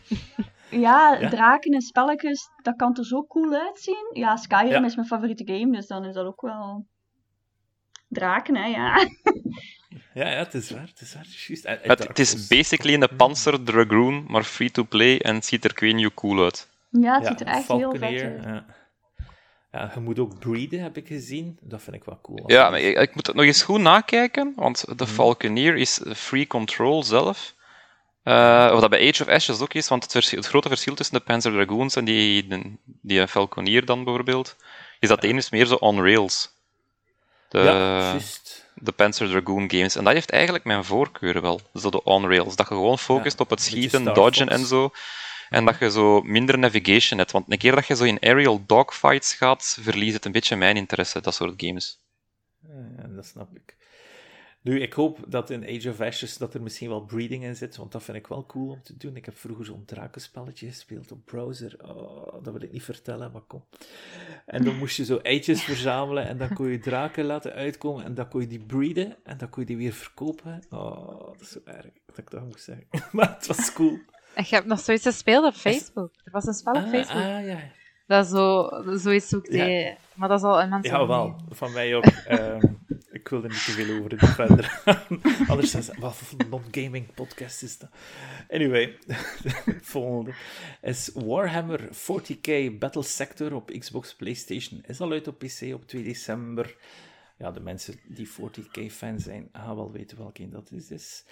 Ja, Ja? draken en spelletjes, dat kan er zo cool uitzien. Ja, Skyrim Ja. is mijn favoriete game, dus dan is dat ook wel... Draken, hè, ja. ja, ja, het is waar. Het is waar. Juist. En- en Het, is basically een Panzer Dragoon, maar free to play en het ziet er you cool uit. Ja, het Ja, ziet er echt heel vet Falconeer, uit. Ja. ja, je moet ook breeden, heb ik gezien. Dat vind ik wel cool. Ja, maar ik, ik moet het nog eens goed nakijken, want de Mhm. Falconeer is free control zelf. Eh, wat dat bij Age of Ashes ook is, want het, verschil- het grote verschil tussen de Panzer Dragoons en die, die, die Falconeer dan bijvoorbeeld, is dat de ene is meer zo on rails. De, ja, juist. de Panzer Dragoon games. En dat heeft eigenlijk mijn voorkeur wel, zo de on-rails. Dat je gewoon focust Ja, op het schieten, dodgen en zo. En dat je zo minder navigation hebt. Want een keer dat je zo in aerial dogfights gaat, verliest het een beetje mijn interesse, dat soort games. Ja, dat snap ik. Nu, ik hoop dat in Age of Ashes dat er misschien wel breeding in zit, want dat vind ik wel cool om te doen. Ik heb vroeger zo'n drakenspelletje gespeeld op browser. Oh, dat wil ik niet vertellen, maar kom. En dan moest je zo eitjes verzamelen en dan kon je draken laten uitkomen en dan kon je die breeden en dan kon je die weer verkopen. Oh, dat is zo erg dat ik dat moest zeggen. maar het was cool. En je hebt nog zoiets gespeeld op Facebook. Er was een spel op Ah, Facebook. ah, ja. Dat zo, zoiets zoekt Ja. Maar dat is al een mensen. Ja, wel. Van mij ook. Ehm, ik wil er niet te veel over doen verder. Anders is wat voor non-gaming podcast is dat? Anyway, volgende is Warhammer 40k Battle Sector op Xbox, PlayStation. Is al uit op PC op 2 december. Ja, de mensen die 40k fan zijn, gaan wel weten welke dat is. is.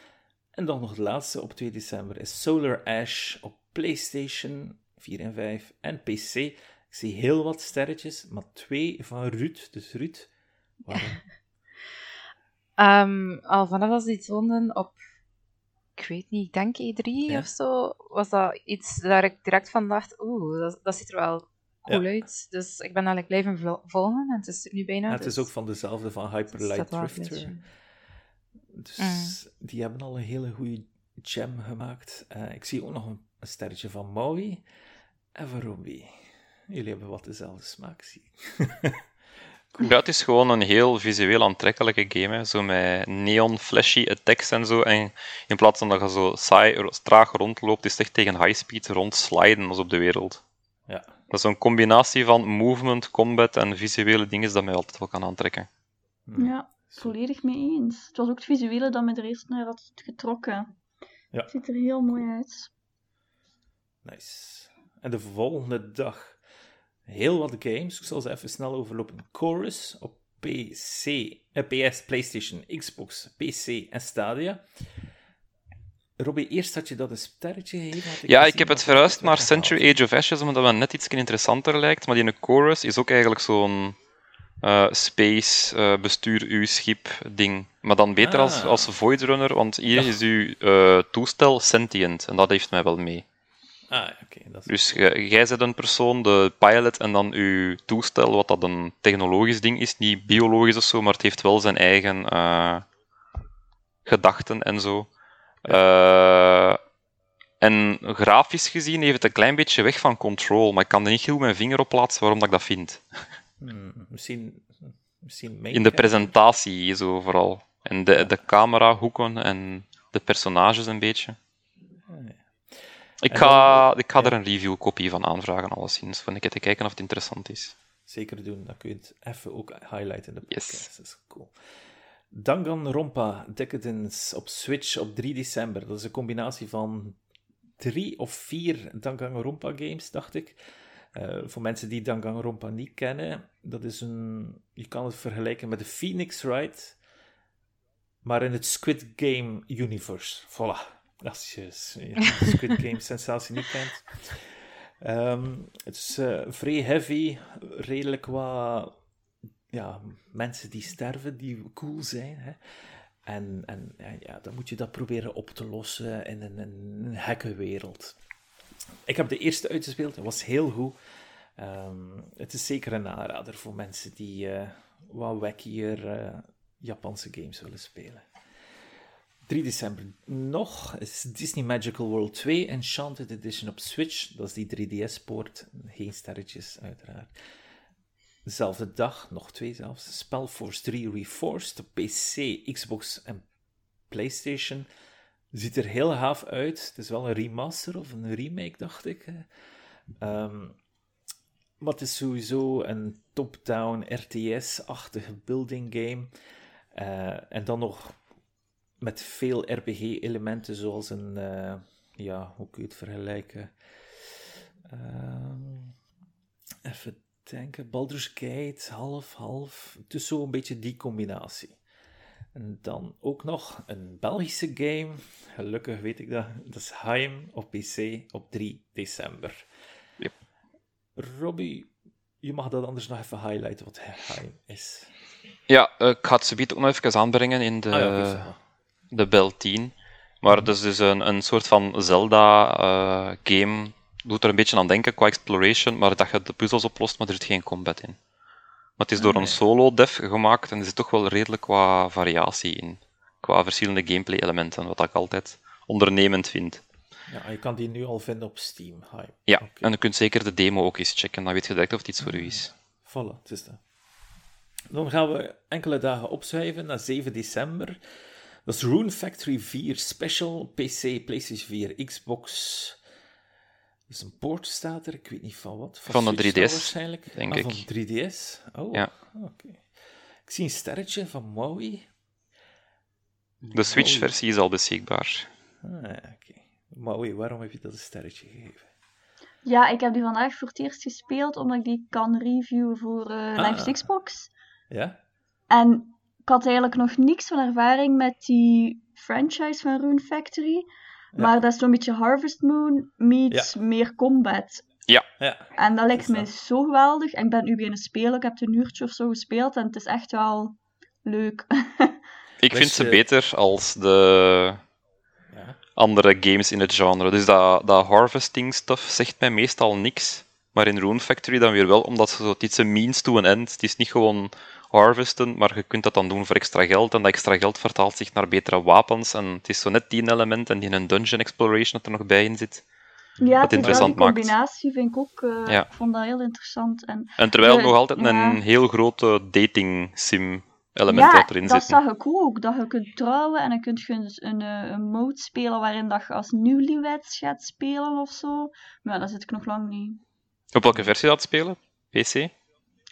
En dan nog de laatste op 2 december is Solar Ash op PlayStation 4 en 5 en PC. Ik zie heel wat sterretjes, maar twee van Ruud. Dus Ruud, waarom? Ehm, al vanaf als die zonden op, ik weet niet, ik denk E3 Ja. of zo, was dat iets waar ik direct van dacht, oeh, dat, dat ziet er wel cool Ja. uit. Dus ik ben eigenlijk blijven vol- volgen en het is nu bijna. Ja, het is dus ook van dezelfde van het Hyper staat Light wel Drifter. Dus Mm. die hebben al een hele goede gem gemaakt. Eh, ik zie ook nog een, een sterretje van Maui en van Robbie. Jullie hebben wat dezelfde smaak, zie ik. Ja, het is gewoon een heel visueel aantrekkelijke game. Hè. Zo met neon flashy attacks en zo. En in plaats van dat je zo saai, traag rondloopt, is het echt tegen high speed rondsliden als op de wereld. Ja, Dat is een combinatie van movement, combat en visuele dingen dat mij altijd wel kan aantrekken. Hm. Ja, volledig mee eens. Het was ook het visuele dat me er eerst naar had getrokken. Ja. Het ziet er heel mooi uit. Nice. En de volgende dag heel wat games. Ik zal ze even snel overlopen. Chorus op PC, eh, PS, PlayStation, Xbox, PC en Stadia. Robbie, eerst had je dat een sterretje gegeven. Ja, ik heb het verhuisd naar. Century Age of Ashes, omdat dat net iets interessanter lijkt. Maar die Chorus is ook eigenlijk zo'n eh, space eh, bestuur uw schip ding. Maar dan beter als, Ah. als Void Runner, want hier Ja. is uw eh, toestel sentient. En dat heeft mij wel mee. Ah, oké. dat is Dus jij bent een persoon, de pilot, en dan uw toestel, wat dat een technologisch ding is, niet biologisch of zo, maar het heeft wel zijn eigen eh, gedachten en zo. Eh, en grafisch gezien heeft het een klein beetje weg van Control, maar ik kan er niet heel mijn vinger op plaatsen waarom dat ik dat vind. Hmm, misschien, misschien In de presentatie zo vooral. En de, de camerahoeken en de personages een beetje. Ah. Ik ga, dan- ik ga ja. er een review-kopie van aanvragen, alleszins, om een keer te kijken of het interessant is. Zeker doen, dan kun je het even ook highlighten in de Yes. podcast. Dat is cool. Danganronpa Decadence op Switch op 3 december. Dat is een combinatie van drie of vier Danganronpa games, dacht ik. Eh, voor mensen die Danganronpa niet kennen, dat is een... Je kan het vergelijken met de Phoenix Wright, maar in het Squid Game universe. Voilà. Als je Squid Game sensatie niet kent. Ehm, het is eh, vrij heavy, redelijk wat ja, mensen die sterven, die cool zijn. Hè? En, en ja, ja, dan moet je dat proberen op te lossen in een, een hackenwereld. Ik heb de eerste uitgespeeld, dat was heel goed. Ehm, het is zeker een aanrader voor mensen die eh, wat wackier eh, Japanse games willen spelen. 3 december nog is Disney Magical World 2 Enchanted Edition op Switch. Dat is die 3DS-poort. Geen sterretjes, uiteraard. Dezelfde dag, nog twee zelfs. Spellforce 3 Reforced op PC, Xbox en PlayStation. Ziet er heel gaaf uit. Het is wel een remaster of een remake, dacht ik. Ehm, maar het is sowieso een top-down RTS-achtige building game. Eh, en dan nog met veel RPG-elementen, zoals een, eh, ja, hoe kun je het vergelijken? Ehm, even denken, Baldur's Gate, half, half. Is zo een beetje die combinatie. En dan ook nog een Belgische game. Gelukkig weet ik dat. Dat is Heim op PC op 3 december. Yep. Robbie, je mag dat anders nog even highlighten wat Heim is. Ja, eh, ik ga het subiet ook nog even aanbrengen in de, Ah ja. De Bel 10. Maar het is dus een, een soort van Zelda-game. Doet er een beetje aan denken qua exploration, maar dat je de puzzels oplost, maar er zit geen combat in. Maar het is door Ah, een solo-dev gemaakt en er zit toch wel redelijk qua variatie in. qua verschillende gameplay-elementen, wat ik altijd ondernemend vind. Ja, je kan die nu al vinden op Steam. Hi. Ja, en je kunt zeker de demo ook eens checken, dan weet je direct of het iets voor u is. Voilà, het is dat. Dan gaan we enkele dagen opschuiven naar 7 december. Dat is Rune Factory 4 Special, PC, PlayStation 4, Xbox. Dus een poort staat er, ik weet niet van wat. Van de Switch 3DS, dan waarschijnlijk. denk Ah, ik. Van 3DS? Oh, Ja. oké. Ik zie een sterretje van Maui. De Switch-versie is al beschikbaar. Ah, oké. Maui, waarom heb je dat een sterretje gegeven? Ja, ik heb die vandaag voor het eerst gespeeld, omdat ik die kan reviewen voor eh Ah. Live Xbox. Ja? En ik had eigenlijk nog niks van ervaring met die franchise van Rune Factory. Maar dat is zo'n beetje Harvest Moon meets meer combat. Ja. En dat lijkt me zo geweldig. En ik ben nu beginnen spelen. Ik heb een uurtje of zo gespeeld. En het is echt wel leuk. Ik vind ze beter als de Ja. andere games in het genre. Dus dat, dat harvesting stuff zegt mij meestal niks. Maar in Rune Factory dan weer wel, omdat ze zo, het is een means to an end. Het is niet gewoon harvesten, maar je kunt dat dan doen voor extra geld. En dat extra geld vertaalt zich naar betere wapens. En het is zo net die element en die een dungeon exploration dat er nog bij in zit. ja, het is wel interessant die maakt. combinatie vind ik ook. eh, Ja. Ik vond dat heel interessant. En En terwijl De- nog altijd ja. een heel grote dating sim element ja, dat erin dat zit. zag ik ook. Dat je kunt trouwen en dan kun je dus een, eh, een mode spelen waarin dat je als newlyweds gaat spelen of zo. Maar daar zit ik nog lang niet. Op welke versie dat spelen? PC?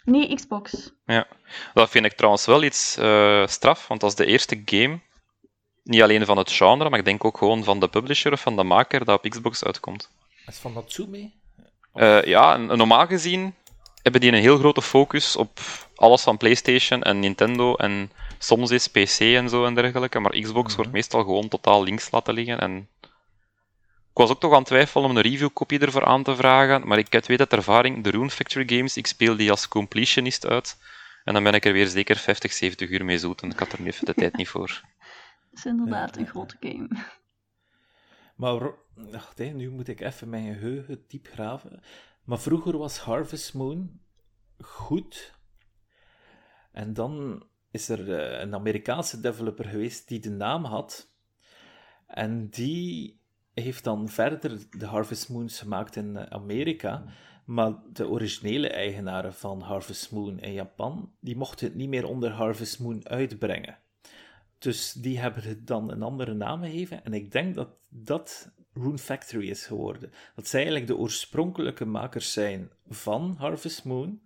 Nee, Xbox. Ja, dat vind ik trouwens wel iets eh, straf, want dat is de eerste game, niet alleen van het genre, maar ik denk ook gewoon van de publisher of van de maker dat op Xbox uitkomt. Is van Natsume? Eh, ja, normaal gezien hebben die een heel grote focus op alles van PlayStation en Nintendo en soms is PC en zo en dergelijke, maar Xbox Mhm. wordt meestal gewoon totaal links laten liggen. En ik was ook toch aan het twijfelen om een reviewkopie ervoor aan te vragen, maar ik weet uit ervaring, de Rune Factory games, ik speel die als completionist uit. En dan ben ik er weer zeker 50, 70 uur mee zoet en ik had er nu even de tijd niet voor. Dat is inderdaad een grote game. Maar wacht, hè, nu moet ik even mijn geheugen diep graven. Maar vroeger was Harvest Moon goed. En dan is er eh, een Amerikaanse developer geweest die de naam had. En die heeft dan verder de Harvest Moons gemaakt in eh, Amerika. Maar de originele eigenaren van Harvest Moon in Japan, die mochten het niet meer onder Harvest Moon uitbrengen. Dus die hebben het dan een andere naam gegeven. En ik denk dat dat Rune Factory is geworden. Dat zij eigenlijk de oorspronkelijke makers zijn van Harvest Moon.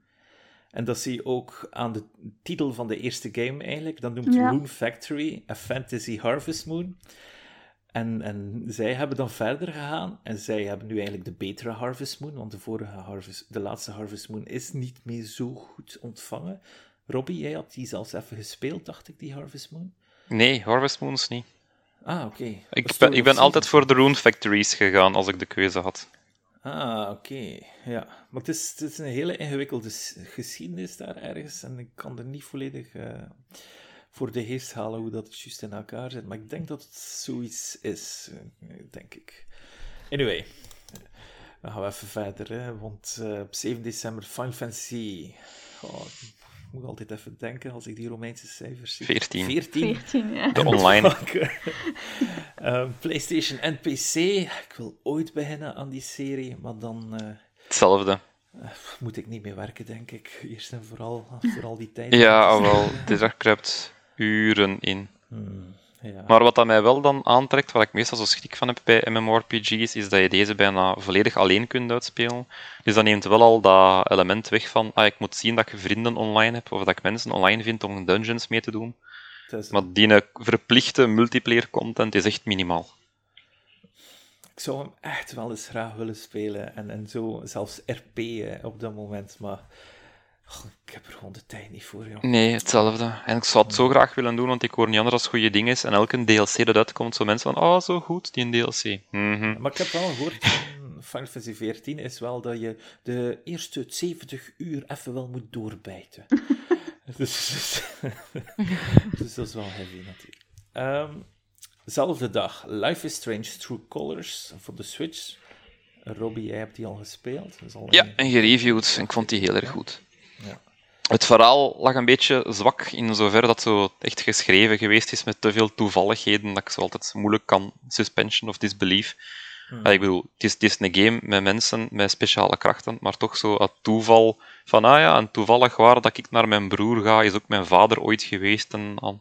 En dat zie je ook aan de titel van de eerste game eigenlijk. Dat noemt Ja. Rune Factory, A Fantasy Harvest Moon. En, en zij hebben dan verder gegaan. En zij hebben nu eigenlijk de betere Harvest Moon. Want de, vorige Harvest, de laatste Harvest Moon is niet meer zo goed ontvangen. Robbie, jij had die zelfs even gespeeld, dacht ik, die Harvest Moon. Nee, Harvest Moons niet. Ah, oké. Ik ben, ik ben altijd voor de Rune Factories gegaan als ik de keuze had. Ah, oké. Ja, maar het is, het is een hele ingewikkelde geschiedenis daar ergens. En ik kan er niet volledig eh, voor de geest halen hoe dat het juist in elkaar zit. Maar ik denk dat het zoiets is, eh, denk ik. Anyway, dan gaan we even verder. Hè, want eh, op 7 december Final Fantasy. Oh, ik moet altijd even denken als ik die Romeinse cijfers zie. 14. 14. 14, ja. De online. Ehm, PlayStation en PC. Ik wil ooit beginnen aan die serie, maar dan eh, Hetzelfde. moet ik niet meer werken, denk ik. Eerst en vooral, vooral die tijd. Ja, ah, wel, dit daar kruipt uren in. Hmm, ja. Maar wat dat mij wel dan aantrekt, waar ik meestal zo schrik van heb bij MMORPG's, is dat je deze bijna volledig alleen kunt uitspelen. Dus dat neemt wel al dat element weg van, ah, ik moet zien dat je vrienden online hebt, of dat ik mensen online vind om dungeons mee te doen. Is- Maar die verplichte multiplayer content is echt minimaal. Ik zou hem echt wel eens graag willen spelen. En, en zo, zelfs RP eh, op dat moment. Maar ik heb er gewoon de tijd niet voor, joh. Nee, hetzelfde. En ik zou het zo graag willen doen, want ik hoor niet anders als goede dingen. En elke DLC dat uitkomt, zo mensen van, oh, zo goed, die DLC. Mhm. Maar ik heb wel gehoord van Final Fantasy XIV is wel dat je de eerste 70 uur even wel moet doorbijten. dus, dus, dus dat is wel heavy natuurlijk. Ehm, zelfde dag, Life is Strange True Colors voor de Switch. Robbie, jij hebt die al gespeeld. Is al Ja, een- en gereviewd. En ik vond die heel erg goed. Ja. het verhaal lag een beetje zwak in zover dat zo echt geschreven geweest is met te veel toevalligheden dat ik zo altijd moeilijk kan suspension of disbelief. Hmm. ik bedoel, het is, het is, een game met mensen met speciale krachten, maar toch zo het toeval van, ah ja, en toevallig waar dat ik naar mijn broer ga, is ook mijn vader ooit geweest. En al,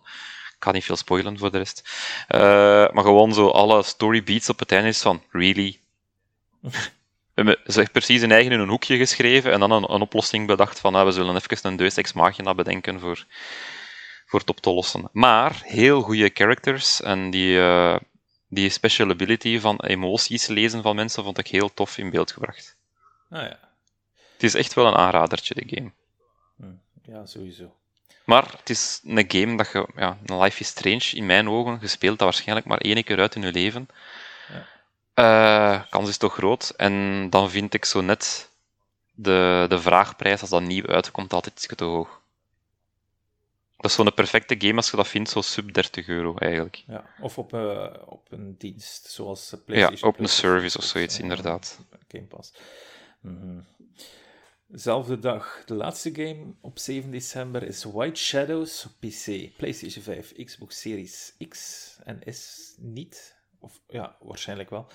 ik ga niet veel spoilen voor de rest. Uh, maar gewoon zo alle story beats op het einde is van, really? Hebben precies een eigen in een hoekje geschreven en dan een, een oplossing bedacht van, ah, we zullen even een deus ex machina bedenken voor, voor het op te lossen. Maar heel goede characters en die, uh, die special ability van emoties lezen van mensen vond ik heel tof in beeld gebracht. Ah ja. Het is echt wel een aanradertje, de game. Hm, ja, sowieso. Maar het is een game dat je, ja, Life is Strange, in mijn ogen, gespeeld dat waarschijnlijk maar één keer uit in je leven. Ja. Uh, kans is toch groot. En dan vind ik zo net de, de vraagprijs, als dat nieuw uitkomt, altijd iets te hoog. Dat is zo'n perfecte game als je dat vindt, zo sub 30 euro eigenlijk. Ja, of op, uh, op een dienst, zoals PlayStation. Ja, op een service of zoiets, inderdaad. Game Pass. Mm -hmm. Zelfde dag, de laatste game op 7 december is White Shadows op PC, PlayStation 5, Xbox Series X en S niet. Of ja, waarschijnlijk wel.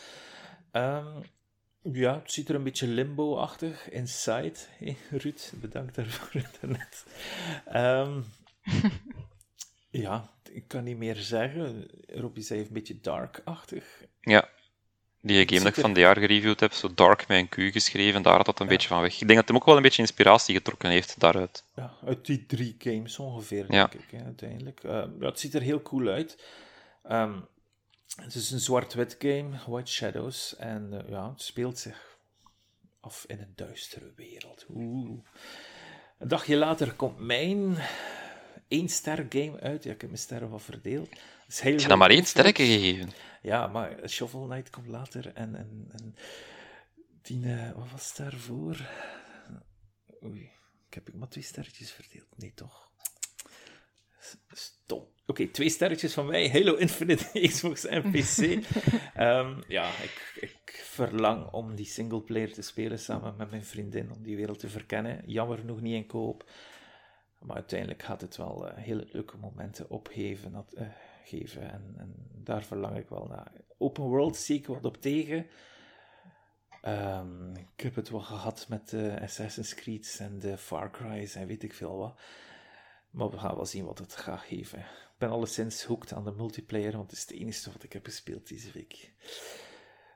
Um, ja, het ziet er een beetje limbo-achtig. Inside, hey, Ruud, bedankt daarvoor internet. Um, ja, ik kan niet meer zeggen. Robbie zei een beetje dark-achtig. Ja, die game dat ik van het jaar gereviewd heb, zo Dark met een Q geschreven, daar had dat een beetje van weg. Ik denk dat hem ook wel een beetje inspiratie getrokken heeft daaruit. Ja, uit die drie games ongeveer, denk ik, hè, uiteindelijk. Uh, ja, het ziet er heel cool uit. Um, het is een zwart-wit game, White Shadows, en uh, ja, het speelt zich af in een duistere wereld. Oeh. Een dagje later komt mijn één ster game uit. Ja, ik heb mijn sterren wel verdeeld. Is heel je hebt maar één sterke gegeven. Ja, maar Shovel Knight komt later en, en, en die, uh, wat was daarvoor? Oei, ik heb maar twee sterretjes verdeeld. Nee, toch? Oké, twee sterretjes van mij. Halo Infinite, Xbox en PC. um, ja, ik, ik verlang om die singleplayer te spelen samen met mijn vriendin, om die wereld te verkennen. Jammer nog niet in koop. Maar uiteindelijk gaat het wel uh, hele leuke momenten opgeven. Dat, uh, geven. En, en, daar verlang ik wel naar. Open world zie ik wat op tegen. Um, ik heb het wel gehad met de Assassin's Creed en de Far Cry's en weet ik veel wat. Maar we gaan wel zien wat het gaat geven. Ik ben alleszins hooked aan de multiplayer, want het is het enige wat ik heb gespeeld deze week.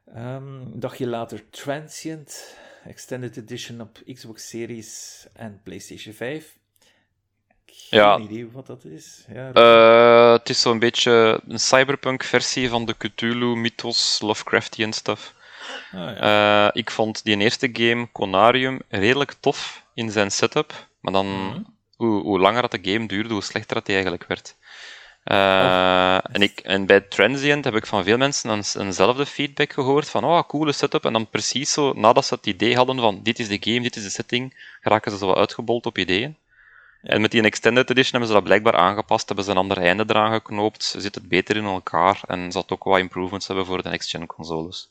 Um, een dagje later Transient, Extended Edition op Xbox Series en PlayStation 5 ja. idee wat dat is. Ja, uh, het is zo'n beetje een cyberpunk-versie van de Cthulhu-mythos, Lovecraftian stuff. Ah, ja. uh, ik vond die eerste game, Conarium, redelijk tof in zijn setup. Maar dan, mm hoe, hoe, langer dat de game duurde, hoe slechter dat hij eigenlijk werd. Uh, oh. en, ik, en bij Transient heb ik van veel mensen een, eenzelfde feedback gehoord van oh, coole setup. En dan precies zo, nadat ze het idee hadden van dit is de game, dit is de setting, geraken ze zo wat uitgebold op ideeën. En met die Extended Edition hebben ze dat blijkbaar aangepast, hebben ze een ander einde eraan geknoopt, zit het beter in elkaar en zal het ook wat improvements hebben voor de next-gen consoles.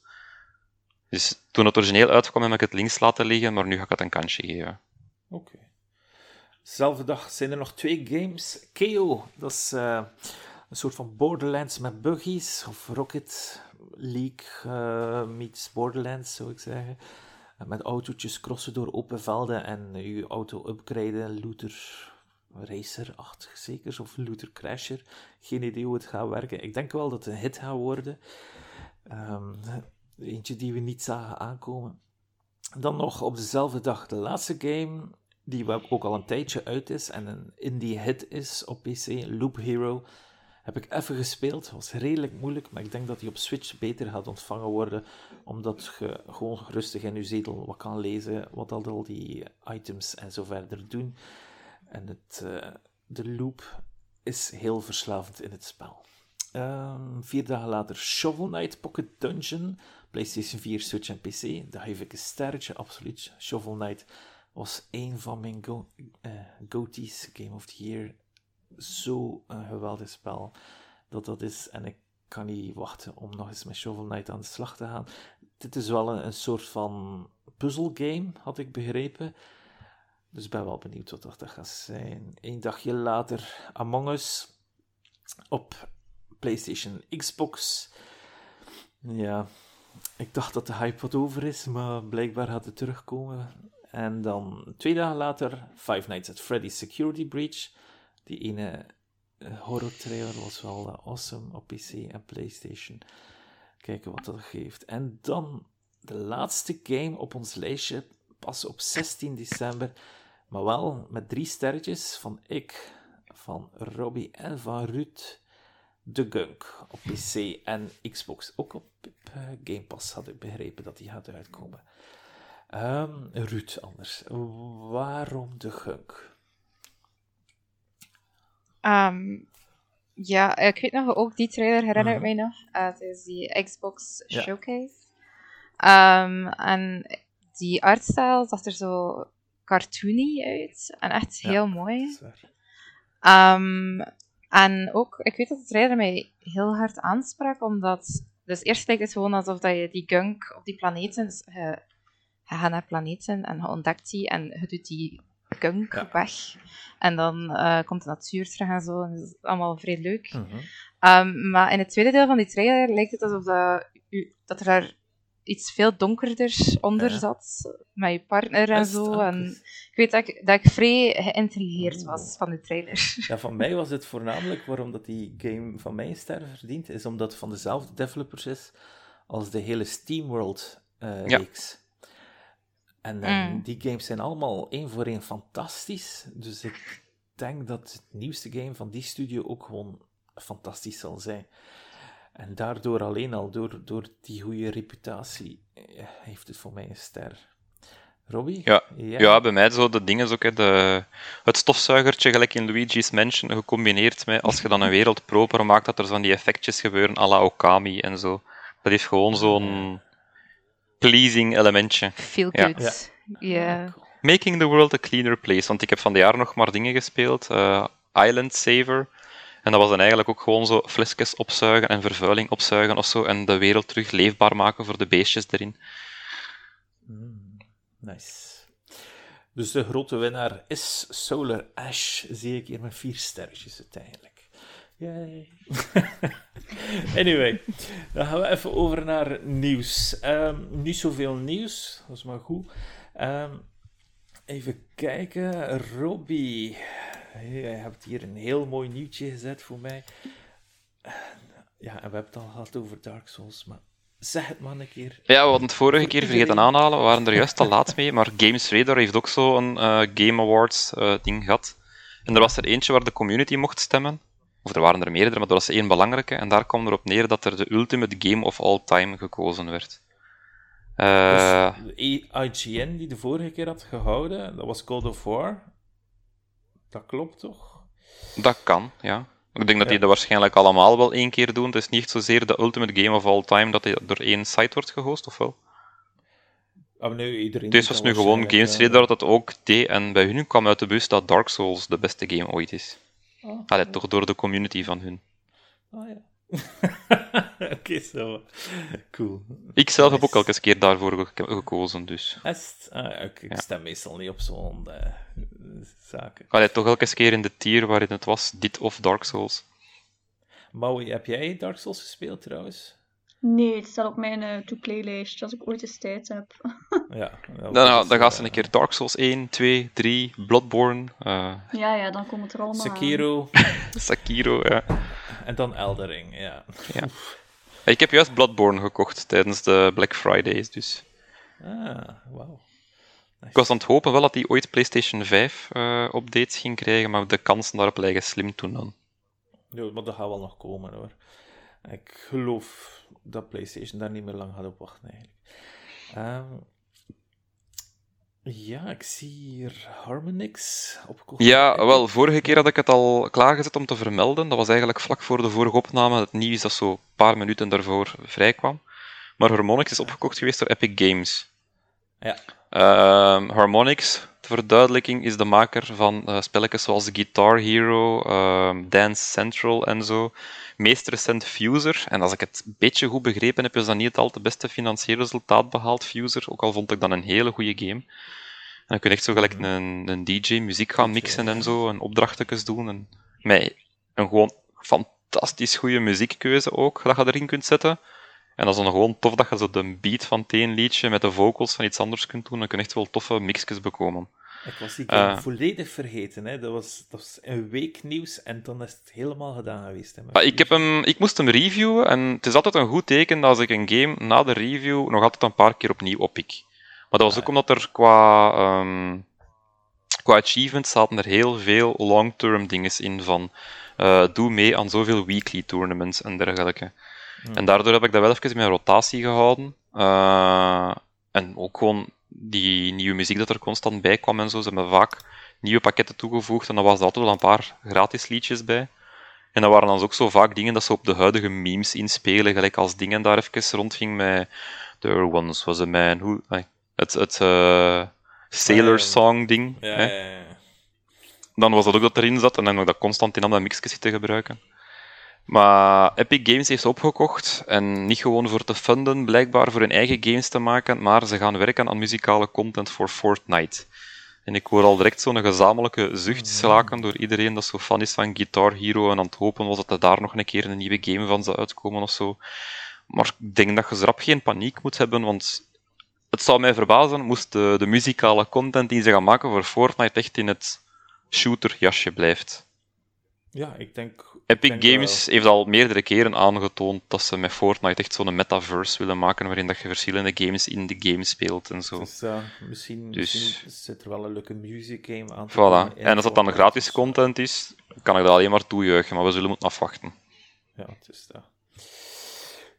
Dus toen het origineel uitkwam heb ik het links laten liggen, maar nu ga ik het een kansje geven. Oké. Okay. Dezelfde dag zijn er nog twee games. KO, dat is uh, een soort van Borderlands met buggies, of Rocket League uh, meets Borderlands, zou ik zeggen met autootjes crossen door open velden en je auto upgraden, looter racer-achtig zeker, of looter crasher. Geen idee hoe het gaat werken. Ik denk wel dat het een hit gaat worden. Um, eentje die we niet zagen aankomen. Dan nog op dezelfde dag de laatste game, die ook al een tijdje uit is en een indie hit is op PC, Loop Hero. Heb ik even gespeeld. Was redelijk moeilijk, maar ik denk dat hij op Switch beter gaat ontvangen worden. Omdat je gewoon rustig in je zetel wat kan lezen. Wat al die items en zo verder doen. En het, uh, de loop is heel verslavend in het spel. Um, vier dagen later Shovel Knight Pocket Dungeon. PlayStation 4, Switch en PC. Daar geef ik een sterretje, absoluut. Shovel Knight was een van mijn go uh, Game of the Year zo een geweldig spel dat dat is. En ik kan niet wachten om nog eens met Shovel Knight aan de slag te gaan. Dit is wel een, een soort van puzzelgame, had ik begrepen. Dus ben wel benieuwd wat dat gaat zijn. Eén dagje later Among Us op PlayStation, Xbox. Ja, ik dacht dat de hype wat over is, maar blijkbaar gaat het terugkomen. En dan twee dagen later Five Nights at Freddy's Security Breach. Die ene uh, horror trailer was wel uh, awesome op PC en PlayStation. Kijken wat dat geeft. En dan de laatste game op ons lijstje, pas op 16 december. Maar wel met drie sterretjes van ik, van Robbie en van Ruud. The Gunk op PC en Xbox. Ook op uh, Game Pass had ik begrepen dat die gaat uitkomen. Um, Ruud, anders. Waarom de Gunk? Um, ja, ik weet nog, ook die trailer herinnert mij nog. Uh, het is die Xbox ja. Showcase. Um, en die artstyle zag er zo cartoony uit. En echt heel mooi. Um, en ook, ik weet dat de trailer mij heel hard aansprak, omdat... Dus eerst lijkt het gewoon alsof dat je die gunk op die planeten... Je, gaat naar planeten en je ontdekt die en je doet die gunk ja. weg. En dan uh, komt de natuur terug en zo. En dat is allemaal vrij leuk. Mm -hmm. um, maar in het tweede deel van die trailer lijkt het alsof dat, dat er daar iets veel donkerder onder ja. zat. Met je partner en zo. En ik weet dat ik, dat ik vrij geïntrigeerd was van de trailer. Ja, van mij was het voornamelijk waarom dat die game van mij een ster verdient, is omdat het van dezelfde developers is als de hele SteamWorld uh, ja. reeks. En mm. die games zijn allemaal één voor één fantastisch. Dus ik denk dat het nieuwste game van die studio ook gewoon fantastisch zal zijn. En daardoor alleen al, door, door die goede reputatie, heeft het voor mij een ster. Robbie? Ja, ja. ja bij mij zo de dingen ook, hè, de, het stofzuigertje, gelijk in Luigi's Mansion, gecombineerd met als je dan een wereld proper maakt, dat er zo'n die effectjes gebeuren à la Okami en zo. Dat heeft gewoon zo'n pleasing elementje. Feel good. Ja. Making the world a cleaner place. Want ik heb van de jaar nog maar dingen gespeeld. Uh, Island Saver. En dat was dan eigenlijk ook gewoon zo flesjes opzuigen en vervuiling opzuigen of zo. En de wereld terug leefbaar maken voor de beestjes erin. Mm, nice. Dus de grote winnaar is Solar Ash. Zie ik hier met vier sterretjes uiteindelijk. Yay. anyway, dan gaan we even over naar nieuws. Um, niet zoveel nieuws, dat is maar goed. Um, even kijken. Robbie, je hebt hier een heel mooi nieuwtje gezet voor mij. Ja, en we hebben het al gehad over Dark Souls, maar zeg het maar een keer. Ja, we hadden het vorige keer vergeten aanhalen. We waren er juist al laat mee, maar Games Radar heeft ook zo'n uh, Game Awards uh, ding gehad. En er was er eentje waar de community mocht stemmen. Of er waren er meerdere, maar er was één belangrijke. En daar kwam erop neer dat er de ultimate game of all time gekozen werd. Uh, dus IGN die de vorige keer had gehouden, dat was God of War. Dat klopt toch? Dat kan, ja. Ik denk dat die dat waarschijnlijk allemaal wel één keer doen. Het is niet zozeer de ultimate game of all time dat die door één site wordt gehost, of wel? Oh, nee, Deze was nu gewoon Games Radar dat ook deed. En bij hun kwam uit de bus dat Dark Souls de beste game ooit is. Oh, Allee, toch door de community van hun. Oh ja. Oké, okay, zo. Cool. Ik zelf nice. heb ook elke keer daarvoor gekozen, dus. Est? Ah, ik, ik stem meestal niet op zo'n uh, zaken. Allee, toch elke keer in de tier waarin het was, dit of Dark Souls. Maui, heb jij Dark Souls gespeeld trouwens? Nee, het staat op mijn uh, to-play-lijst als ik ooit eens tijd heb. ja, dan, nou, dan gaat ze een keer Dark Souls 1, 2, 3, Bloodborne. Uh... Ja, ja, dan komt het er allemaal Sekiro. Sekiro, ja. En dan Eldering, ja. ja. Ik heb juist Bloodborne gekocht tijdens de Black Fridays, dus. Ah, wauw. Nice. Ik was aan het hopen wel dat die ooit PlayStation 5 uh, updates ging krijgen, maar de kansen daarop liggen slim toen dan. Ja, maar dat gaat wel nog komen hoor. Ik geloof dat PlayStation daar niet meer lang gaat op wachten eigenlijk. Um, ja, ik zie hier Harmonix opgekocht. Ja, wel, vorige keer had ik het al klaargezet om te vermelden. Dat was eigenlijk vlak voor de vorige opname. Het nieuws dat zo een paar minuten daarvoor vrijkwam. Maar Harmonix is opgekocht geweest door Epic Games. Ja. Um, Harmonix, ter verduidelijking, is de maker van uh, spelletjes zoals Guitar Hero, um, Dance Central en zo. Meest recent Fuser. En als ik het een beetje goed begrepen heb, is dat niet het al te beste financiële resultaat behaald, Fuser. Ook al vond ik dat een hele goede game. En dan kun je echt zo gelijk een, een DJ muziek gaan mixen en zo, en opdrachtjes doen. En met een gewoon fantastisch goede muziekkeuze ook, dat je erin kunt zetten. En dat is dan gewoon tof dat je zo de beat van het een liedje met de vocals van iets anders kunt doen. Dan kun je echt wel toffe mixjes bekomen. Ik was die uh, volledig vergeten. Hè. Dat, was, dat was een week nieuws en dan is het helemaal gedaan geweest. Hè, ik, heb hem, ik moest hem reviewen en het is altijd een goed teken dat als ik een game na de review nog altijd een paar keer opnieuw oppik. Maar dat was ook omdat er qua, um, qua achievements zaten er heel veel long-term dingen in van uh, doe mee aan zoveel weekly tournaments en dergelijke. En daardoor heb ik dat wel even in mijn rotatie gehouden. Uh, en ook gewoon die nieuwe muziek dat er constant bij kwam en zo. Ze hebben vaak nieuwe pakketten toegevoegd en dan was er altijd wel een paar gratis liedjes bij. En dat waren dan ook zo vaak dingen dat ze op de huidige memes inspelen, gelijk als dingen daar even rondging met There Once Was a Man Who... Het, het uh, Sailor Song ding. Ja, ja, ja, Dan was dat ook dat erin zat en dan nog dat constant in andere mixjes zitten gebruiken. Maar Epic Games heeft opgekocht en niet gewoon voor te funden, blijkbaar voor hun eigen games te maken, maar ze gaan werken aan muzikale content voor Fortnite. En ik hoor al direct zo'n gezamenlijke zucht slaken door iedereen dat zo fan is van Guitar Hero en aan het hopen was dat er daar nog een keer een nieuwe game van zou uitkomen of zo. Maar ik denk dat je rap geen paniek moet hebben, want het zou mij verbazen moest de, de muzikale content die ze gaan maken voor Fortnite echt in het shooter-jasje blijft. Ja, ik denk Epic Games heeft al meerdere keren aangetoond dat ze met Fortnite echt zo'n metaverse willen maken waarin dat je verschillende games in de game speelt en zo. Dus, uh, misschien, dus... misschien, zit er wel een leuke music game aan. Voilà. En als dat dan gratis content is, kan ik dat alleen maar toejuichen, maar we zullen moeten afwachten. Ja, het is dat.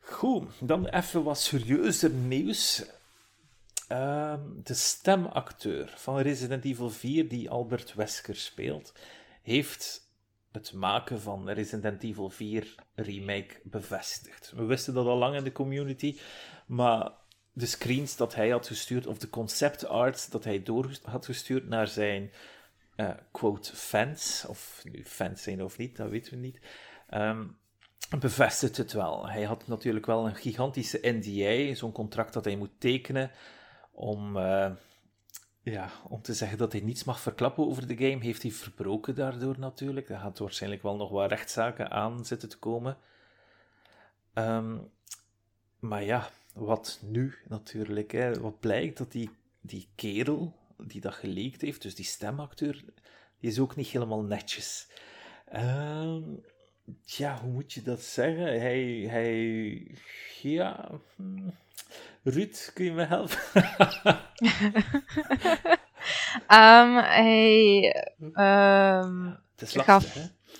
Goed, dan even wat serieuzer nieuws. Uh, de stemacteur van Resident Evil 4, die Albert Wesker speelt, heeft het maken van Resident Evil 4 remake bevestigd. We wisten dat al lang in de community, maar de screens dat hij had gestuurd, of de concept art dat hij door had gestuurd naar zijn uh, quote fans, of nu fans zijn of niet, dat weten we niet, um, bevestigt het wel. Hij had natuurlijk wel een gigantische NDA, zo'n contract dat hij moet tekenen om uh, ja, om te zeggen dat hij niets mag verklappen over de game, heeft hij verbroken daardoor natuurlijk. Er gaat waarschijnlijk wel nog wat rechtszaken aan zitten te komen. Ehm, maar ja, wat nu natuurlijk? Hè? Wat blijkt dat die, die kerel die dat geleekt heeft, dus die stemacteur, die is ook niet helemaal netjes. Um, ja, hoe moet je dat zeggen? Hij, hij ja, hm. Ruud, kun je me helpen? um, hij um, gaf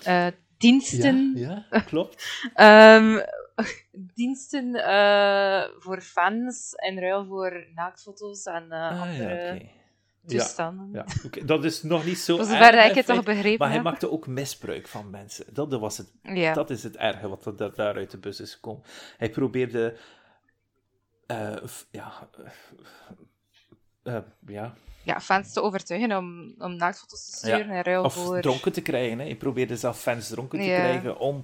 uh, diensten. Ja, ja klopt. um, diensten uh, voor fans in ruil voor naaktfoto's en uh, ah, andere ja, okay. toestanden. Ja, ja. Okay. dat is nog niet zo. Zover ik het toch begrepen Maar hij maakte ook misbruik van mensen. Dat, dat, was het, dat is het erge wat dat, daaruit de bus is gekomen. Hij probeerde uh, ja, uh, ja. Ja, fans te overtuigen om, om naaktfoto's te sturen ja. ruil of voor... dronken te krijgen. Hè. Je probeerde zelf fans dronken te krijgen om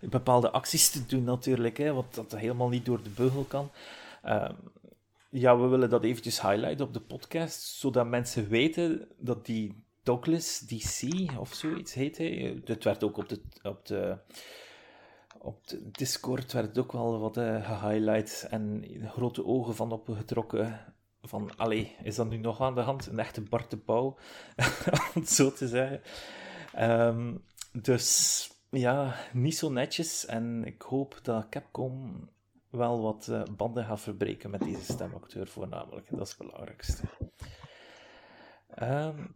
bepaalde acties te doen natuurlijk, hè, wat dat helemaal niet door de beugel kan. Uh, ja, we willen dat eventjes highlighten op de podcast, zodat mensen weten dat die Douglas DC of zoiets heet hij. Dit werd ook op de, op de op Discord werd ook wel wat uh, gehighlight en grote ogen van opgetrokken. Van, allee, is dat nu nog aan de hand? Een echte Bart de Pauw, om het zo te zeggen. Ehm, dus ja, niet zo netjes. En ik hoop dat Capcom wel wat uh, banden gaat verbreken met deze stemacteur voornamelijk. Dat is het belangrijkste. Um,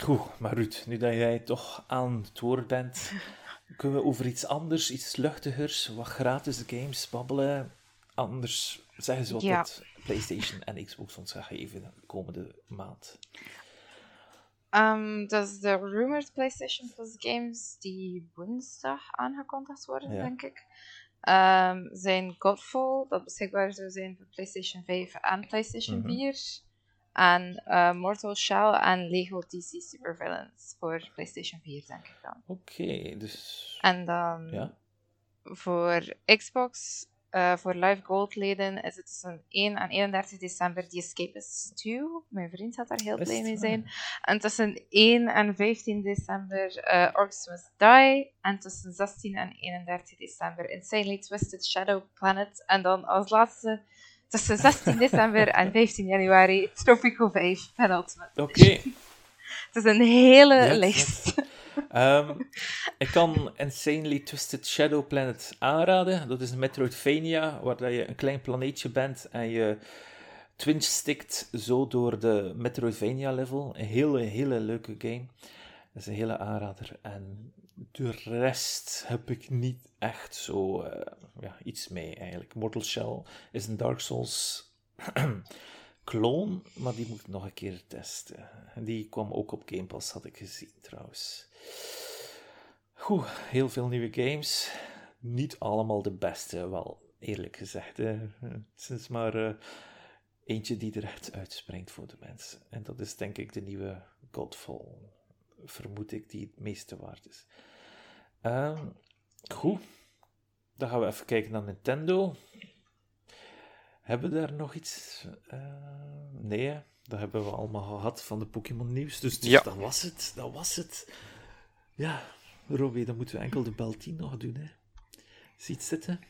goed, maar Ruud, nu dat jij toch aan het woord bent, kunnen we over iets anders, iets luchtigers, wat gratis games babbelen? Anders zeggen ze wat ja. dat PlayStation en Xbox ons gaat geven de komende maand. Um, dat is de rumored PlayStation Plus games die woensdag aangekondigd worden, denk ik. Um, zijn Godfall, dat beschikbaar zou zijn voor PlayStation 5 en PlayStation mm 4 en uh, Mortal Shell en Lego DC Supervillains voor PlayStation 4, denk ik dan. Oké, dus. En dan ja? voor Xbox uh, voor Live Gold leden is het tussen 1 en 31 december The Escapist 2. Mijn vriend gaat daar heel blij mee zijn. En tussen 1 en 15 december uh, Orcs Must Die. En tussen 16 en 31 december Insanely Twisted Shadow Planet. En dan als laatste tussen 16 december en 15 januari Tropico 5 Penultimate. Oké. Okay. Het is een hele lijst. Um, ik kan Insanely Twisted Shadow Planet aanraden. Dat is een Metroidvania waar je een klein planeetje bent en je twinch stikt zo door de Metroidvania level. Een hele, hele leuke game. Dat is een hele aanrader. En de rest heb ik niet echt zo uh, ja, iets mee eigenlijk. Mortal Shell is een Dark Souls clone, maar die moet ik nog een keer testen. Die kwam ook op Game Pass, had ik gezien trouwens. Goed, heel veel nieuwe games. Niet allemaal de beste, wel eerlijk gezegd. Hè. Het is maar uh, eentje die er echt uitspringt voor de mensen. En dat is denk ik de nieuwe Godfall. Vermoed ik die het meeste waard is. Uh, goed, dan gaan we even kijken naar Nintendo. Hebben we daar nog iets? Uh, nee, dat hebben we allemaal gehad van de Pokémon nieuws. Dus, dus ja. dat was het. Dat was het. Ja, Robbie, dan moeten we enkel de bel 10 nog doen. Hè. Ziet zitten?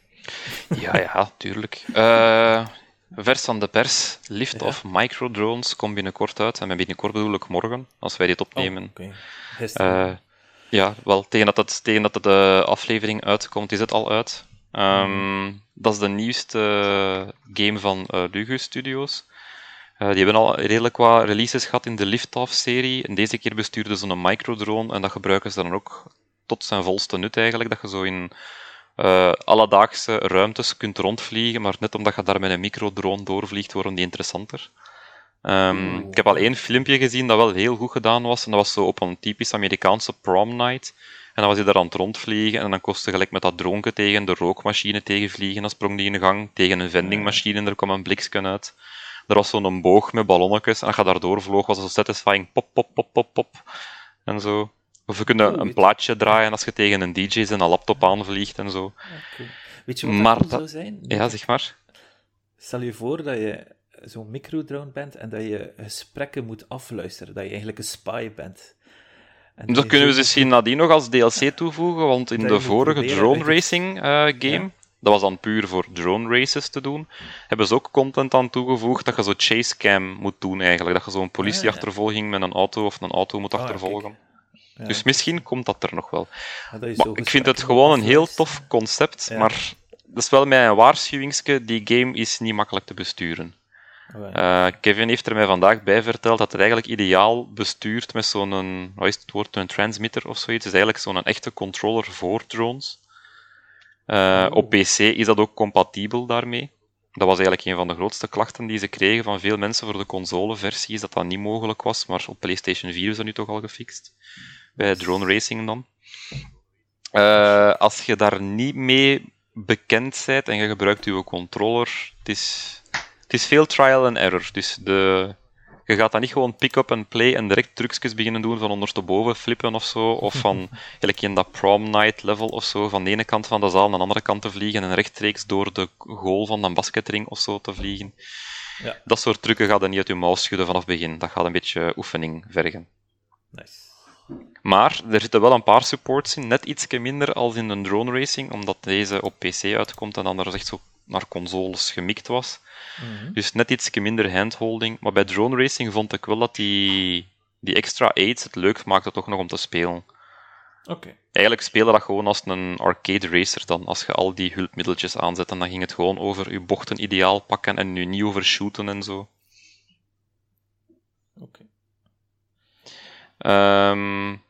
Ja, ja, tuurlijk. Uh, vers van de pers. Lift ja. of microdrones komt binnenkort uit. En met binnenkort bedoel ik morgen, als wij dit opnemen. Oh, okay. uh, ja, wel, tegen dat, het, tegen dat de aflevering uitkomt, is het al uit. Um, dat is de nieuwste game van uh, Lugu Studios. Uh, die hebben al redelijk wat releases gehad in de Liftoff-serie. En deze keer bestuurden ze een microdrone en dat gebruiken ze dan ook tot zijn volste nut eigenlijk. Dat je zo in uh, alledaagse ruimtes kunt rondvliegen, maar net omdat je daar met een microdrone doorvliegt, worden die interessanter. Um, ik heb al één filmpje gezien dat wel heel goed gedaan was. En dat was zo op een typisch Amerikaanse prom night. En dan was hij daar aan het rondvliegen en dan kostte gelijk met dat dronken tegen de rookmachine tegenvliegen. Dan sprong die in de gang tegen een vendingmachine en er kwam een bliksken uit. Er was zo'n boog met ballonnetjes en als je daardoor vloog was het zo satisfying pop, pop, pop, pop, pop. En zo. Of we kunnen een plaatje draaien als je tegen een DJ zijn laptop aanvliegt en zo. Okay. Weet je wat maar dat zou zijn? Ja, zeg maar. Stel je voor dat je zo'n microdrone bent en dat je gesprekken moet afluisteren. Dat je eigenlijk een spy bent. En dat kunnen we misschien nadien nog als DLC toevoegen, want in de vorige drone racing uh, game, ja. dat was dan puur voor drone races te doen, hebben ze ook content aan toegevoegd dat je zo chase cam moet doen eigenlijk. Dat je zo'n politieachtervolging met een auto of een auto moet achtervolgen. Ja, dus misschien komt dat er nog wel. maar ik vind het gewoon een heel tof concept, maar dat is wel mijn waarschuwingsje, die game is niet makkelijk te besturen. Uh, Kevin heeft er mij vandaag bij verteld dat het eigenlijk ideaal bestuurt met zo'n, wat is het woord, een transmitter of zoiets. Het is eigenlijk zo'n echte controller voor drones. Uh, oh. Op PC is dat ook compatibel daarmee. Dat was eigenlijk een van de grootste klachten die ze kregen van veel mensen voor de consoleversie, is dat dat niet mogelijk was, maar op PlayStation 4 is dat nu toch al gefixt. Bij drone racing dan. Uh, als je daar niet mee bekend bent en je gebruikt je controller, het is het is veel trial and error. Dus de, je gaat dan niet gewoon pick-up en play en direct trucjes beginnen doen van ondersteboven flippen of zo. Of van, gelijk in dat prom night level of zo, van de ene kant van de zaal naar de andere kant te vliegen en rechtstreeks door de goal van een basketring of zo te vliegen. Ja. Dat soort trucken gaat dan niet uit je mouw schudden vanaf het begin. Dat gaat een beetje oefening vergen. Nice. Maar er zitten wel een paar supports in, net iets minder als in een drone racing, omdat deze op PC uitkomt en anders echt zo naar consoles gemikt was. Mhm. Dus net iets minder handholding. Maar bij drone racing vond ik wel dat die, die extra aids het leuk maakte toch nog om te spelen. Oké. Eigenlijk speelde dat gewoon als een arcade racer dan. Als je al die hulpmiddeltjes aanzet, en dan ging het gewoon over je bochten ideaal pakken en nu niet over shooten en zo. Oké. Um,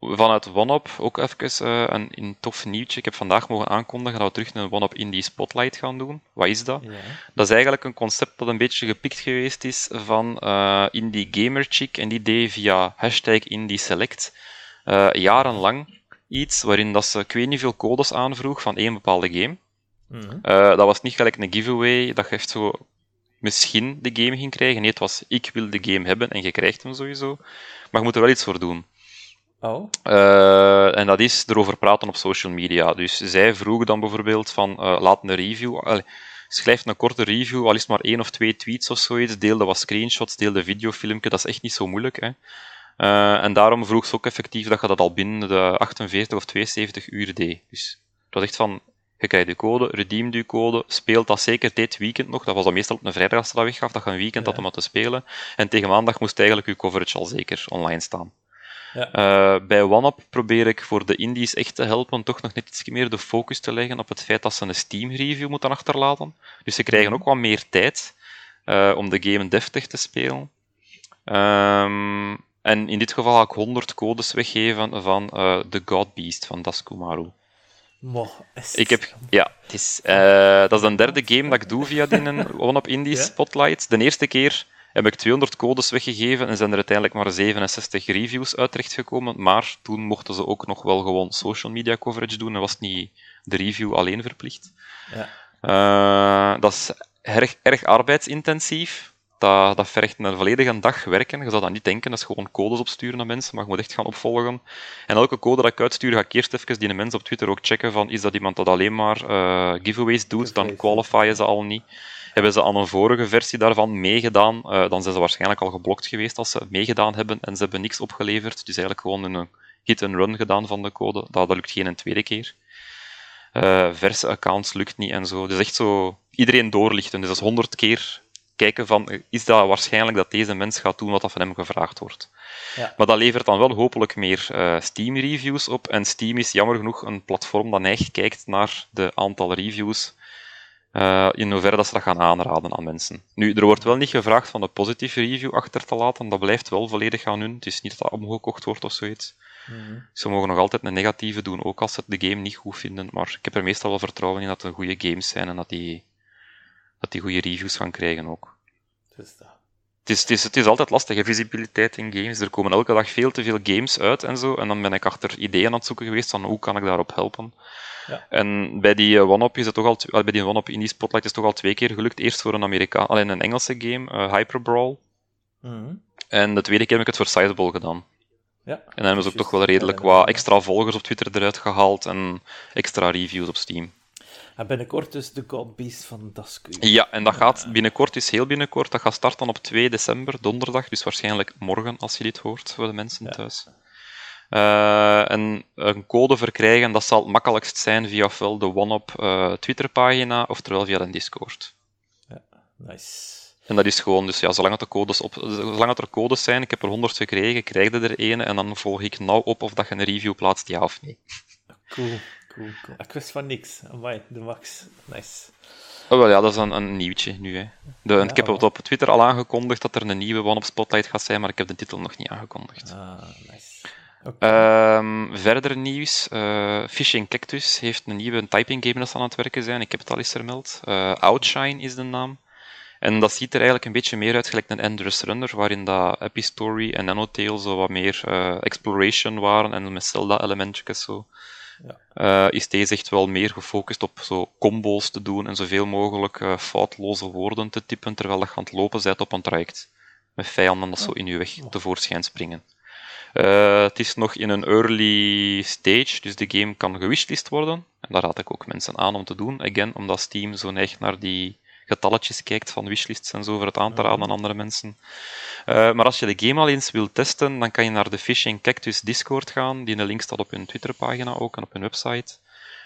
vanuit OneUp ook even uh, een, een, tof nieuwtje. Ik heb vandaag mogen aankondigen dat we terug een OneUp Indie Spotlight gaan doen. Wat is dat? Ja. Dat is eigenlijk een concept dat een beetje gepikt geweest is van uh, Indie Gamer Chick en die deed via hashtag Indie Select uh, jarenlang iets waarin dat ze ik weet niet veel codes aanvroeg van één bepaalde game. Mm -hmm. dat was niet gelijk een giveaway dat je echt zo misschien de game ging krijgen. Nee, het was ik wil de game hebben en je krijgt hem sowieso. Maar je moet er wel iets voor doen. Oh. Uh, en dat is erover praten op social media. Dus zij vroegen dan bijvoorbeeld van, uh, laat een review... Allee, schrijf een korte review, al is het maar één of twee tweets of zoiets, deelde wat screenshots, deelde videofilmpje, dat is echt niet zo moeilijk. Hè. Uh, en daarom vroeg ze ook effectief dat je dat al binnen de 48 of 72 uur deed. Dus het was echt van, je krijgt je code, redeem je code, speelt dat zeker dit weekend nog. Dat was dan meestal op een vrijdag als ze dat weggaf, dat je een weekend had om te spelen. En tegen maandag moest eigenlijk je coverage al zeker online staan. Ja. Uh, bij OneUp probeer ik voor de indies echt te helpen toch nog net iets meer de focus te leggen op het feit dat ze een Steam-review moeten achterlaten. Dus ze krijgen ook wat meer tijd uh, om de game deftig te spelen. Um, en in dit geval ga ik 100 codes weggeven van uh, The God Beast van Daskumaru. Mo, ik heb, ja, het is, dat is de derde game dat ik doe via die OneUp Indies Spotlight. De eerste keer heb ik 200 codes weggegeven en zijn er uiteindelijk maar 67 reviews uit terechtgekomen. Maar toen mochten ze ook nog wel gewoon social media coverage doen en was niet de review alleen verplicht. Ja. Uh, dat is erg, erg arbeidsintensief. Dat, dat vergt een volledige dag werken. Je zou dat niet denken, dat is gewoon codes opsturen naar mensen, maar je moet echt gaan opvolgen. En elke code dat ik uitstuur, ga ik eerst even die mensen op Twitter ook checken van is dat iemand dat alleen maar uh, giveaways doet, dan qualifyen ze al niet. Hebben ze aan een vorige versie daarvan meegedaan, uh, dan zijn ze waarschijnlijk al geblokt geweest als ze meegedaan hebben en ze hebben niks opgeleverd. Dus eigenlijk gewoon een hit-and-run gedaan van de code. Dat, dat lukt geen een tweede keer. Uh, verse accounts lukt niet en zo. Dus echt zo iedereen doorlichten. Dus dat is honderd keer kijken van, is dat waarschijnlijk dat deze mens gaat doen wat dat van hem gevraagd wordt. Ja. Maar dat levert dan wel hopelijk meer uh, Steam-reviews op. En Steam is jammer genoeg een platform dat echt kijkt naar de aantal reviews uh, in hoeverre dat ze dat gaan aanraden aan mensen. Nu, er wordt wel niet gevraagd van de positieve review achter te laten, dat blijft wel volledig aan hun. Het is niet dat dat omgekocht wordt of zoiets. Mm Ze mogen nog altijd een negatieve doen, ook als ze de game niet goed vinden, maar ik heb er meestal wel vertrouwen in dat het goede games zijn en dat die, dat die goede reviews gaan krijgen ook. Dus dat. Het is, het, is, het is altijd lastig, visibiliteit in games. Er komen elke dag veel te veel games uit en zo, en dan ben ik achter ideeën aan het zoeken geweest van hoe kan ik daarop helpen. Ja. En bij die uh, One-Up is het toch al, bij die One-Up in die Spotlight is het toch al twee keer gelukt. Eerst voor een Amerikaan, alleen een Engelse game, uh, Hyper Brawl. Mhm. En de tweede keer heb ik het voor Sizable gedaan. Ja. En dan hebben ze ook toch wel redelijk wat extra volgers op Twitter eruit gehaald en extra reviews op Steam. En binnenkort dus de God Beast van Dasku. Ja, en dat gaat binnenkort, is heel binnenkort, dat gaat starten op 2 december, donderdag, dus waarschijnlijk morgen als je dit hoort, voor de mensen Ja. thuis. Uh, en een code verkrijgen, dat zal het makkelijkst zijn via ofwel de OneUp uh, Twitterpagina, oftewel via een Discord. Ja, nice. En dat is gewoon, dus ja, zolang, het de codes op, zolang het er codes zijn, ik heb er 100 gekregen, krijg je er een en dan volg ik nauw op of dat je een review plaatst, ja of nee. Cool, cool, cool. Ik wist van niks. Amai, de max. Nice. Oh, wel, ja, dat is een, een nieuwtje nu. Hè. De, Ja, ik heb het op Twitter al aangekondigd dat er een nieuwe One-Up Spotlight gaat zijn, maar ik heb de titel nog niet aangekondigd. Ah, nice. Ehm, verder nieuws. eh Fishing Cactus heeft een nieuwe typing game dat ze aan het werken zijn. Ik heb het al eens vermeld. Eh, Outshine is de naam. En dat ziet er eigenlijk een beetje meer uit gelijk een Endless Runner, waarin dat Epistory en Nanotale zo wat meer eh, exploration waren en met Zelda-elementjes zo. Ja. Eh, is deze echt wel meer gefocust op zo combo's te doen en zoveel mogelijk eh, foutloze woorden te typen terwijl je aan het lopen bent op een traject. Met vijanden dat zo in je weg tevoorschijn springen. Eh, het is nog in een early stage, dus de game kan gewishlist worden. En daar raad ik ook mensen aan om te doen. Again, omdat Steam zo neigt naar die getalletjes kijkt van wishlists en zo voor het aan te raden aan andere mensen. Eh, maar als je de game al eens wilt testen, dan kan je naar de Fishing Cactus Discord gaan. Die in de link staat op hun Twitterpagina ook en op hun website.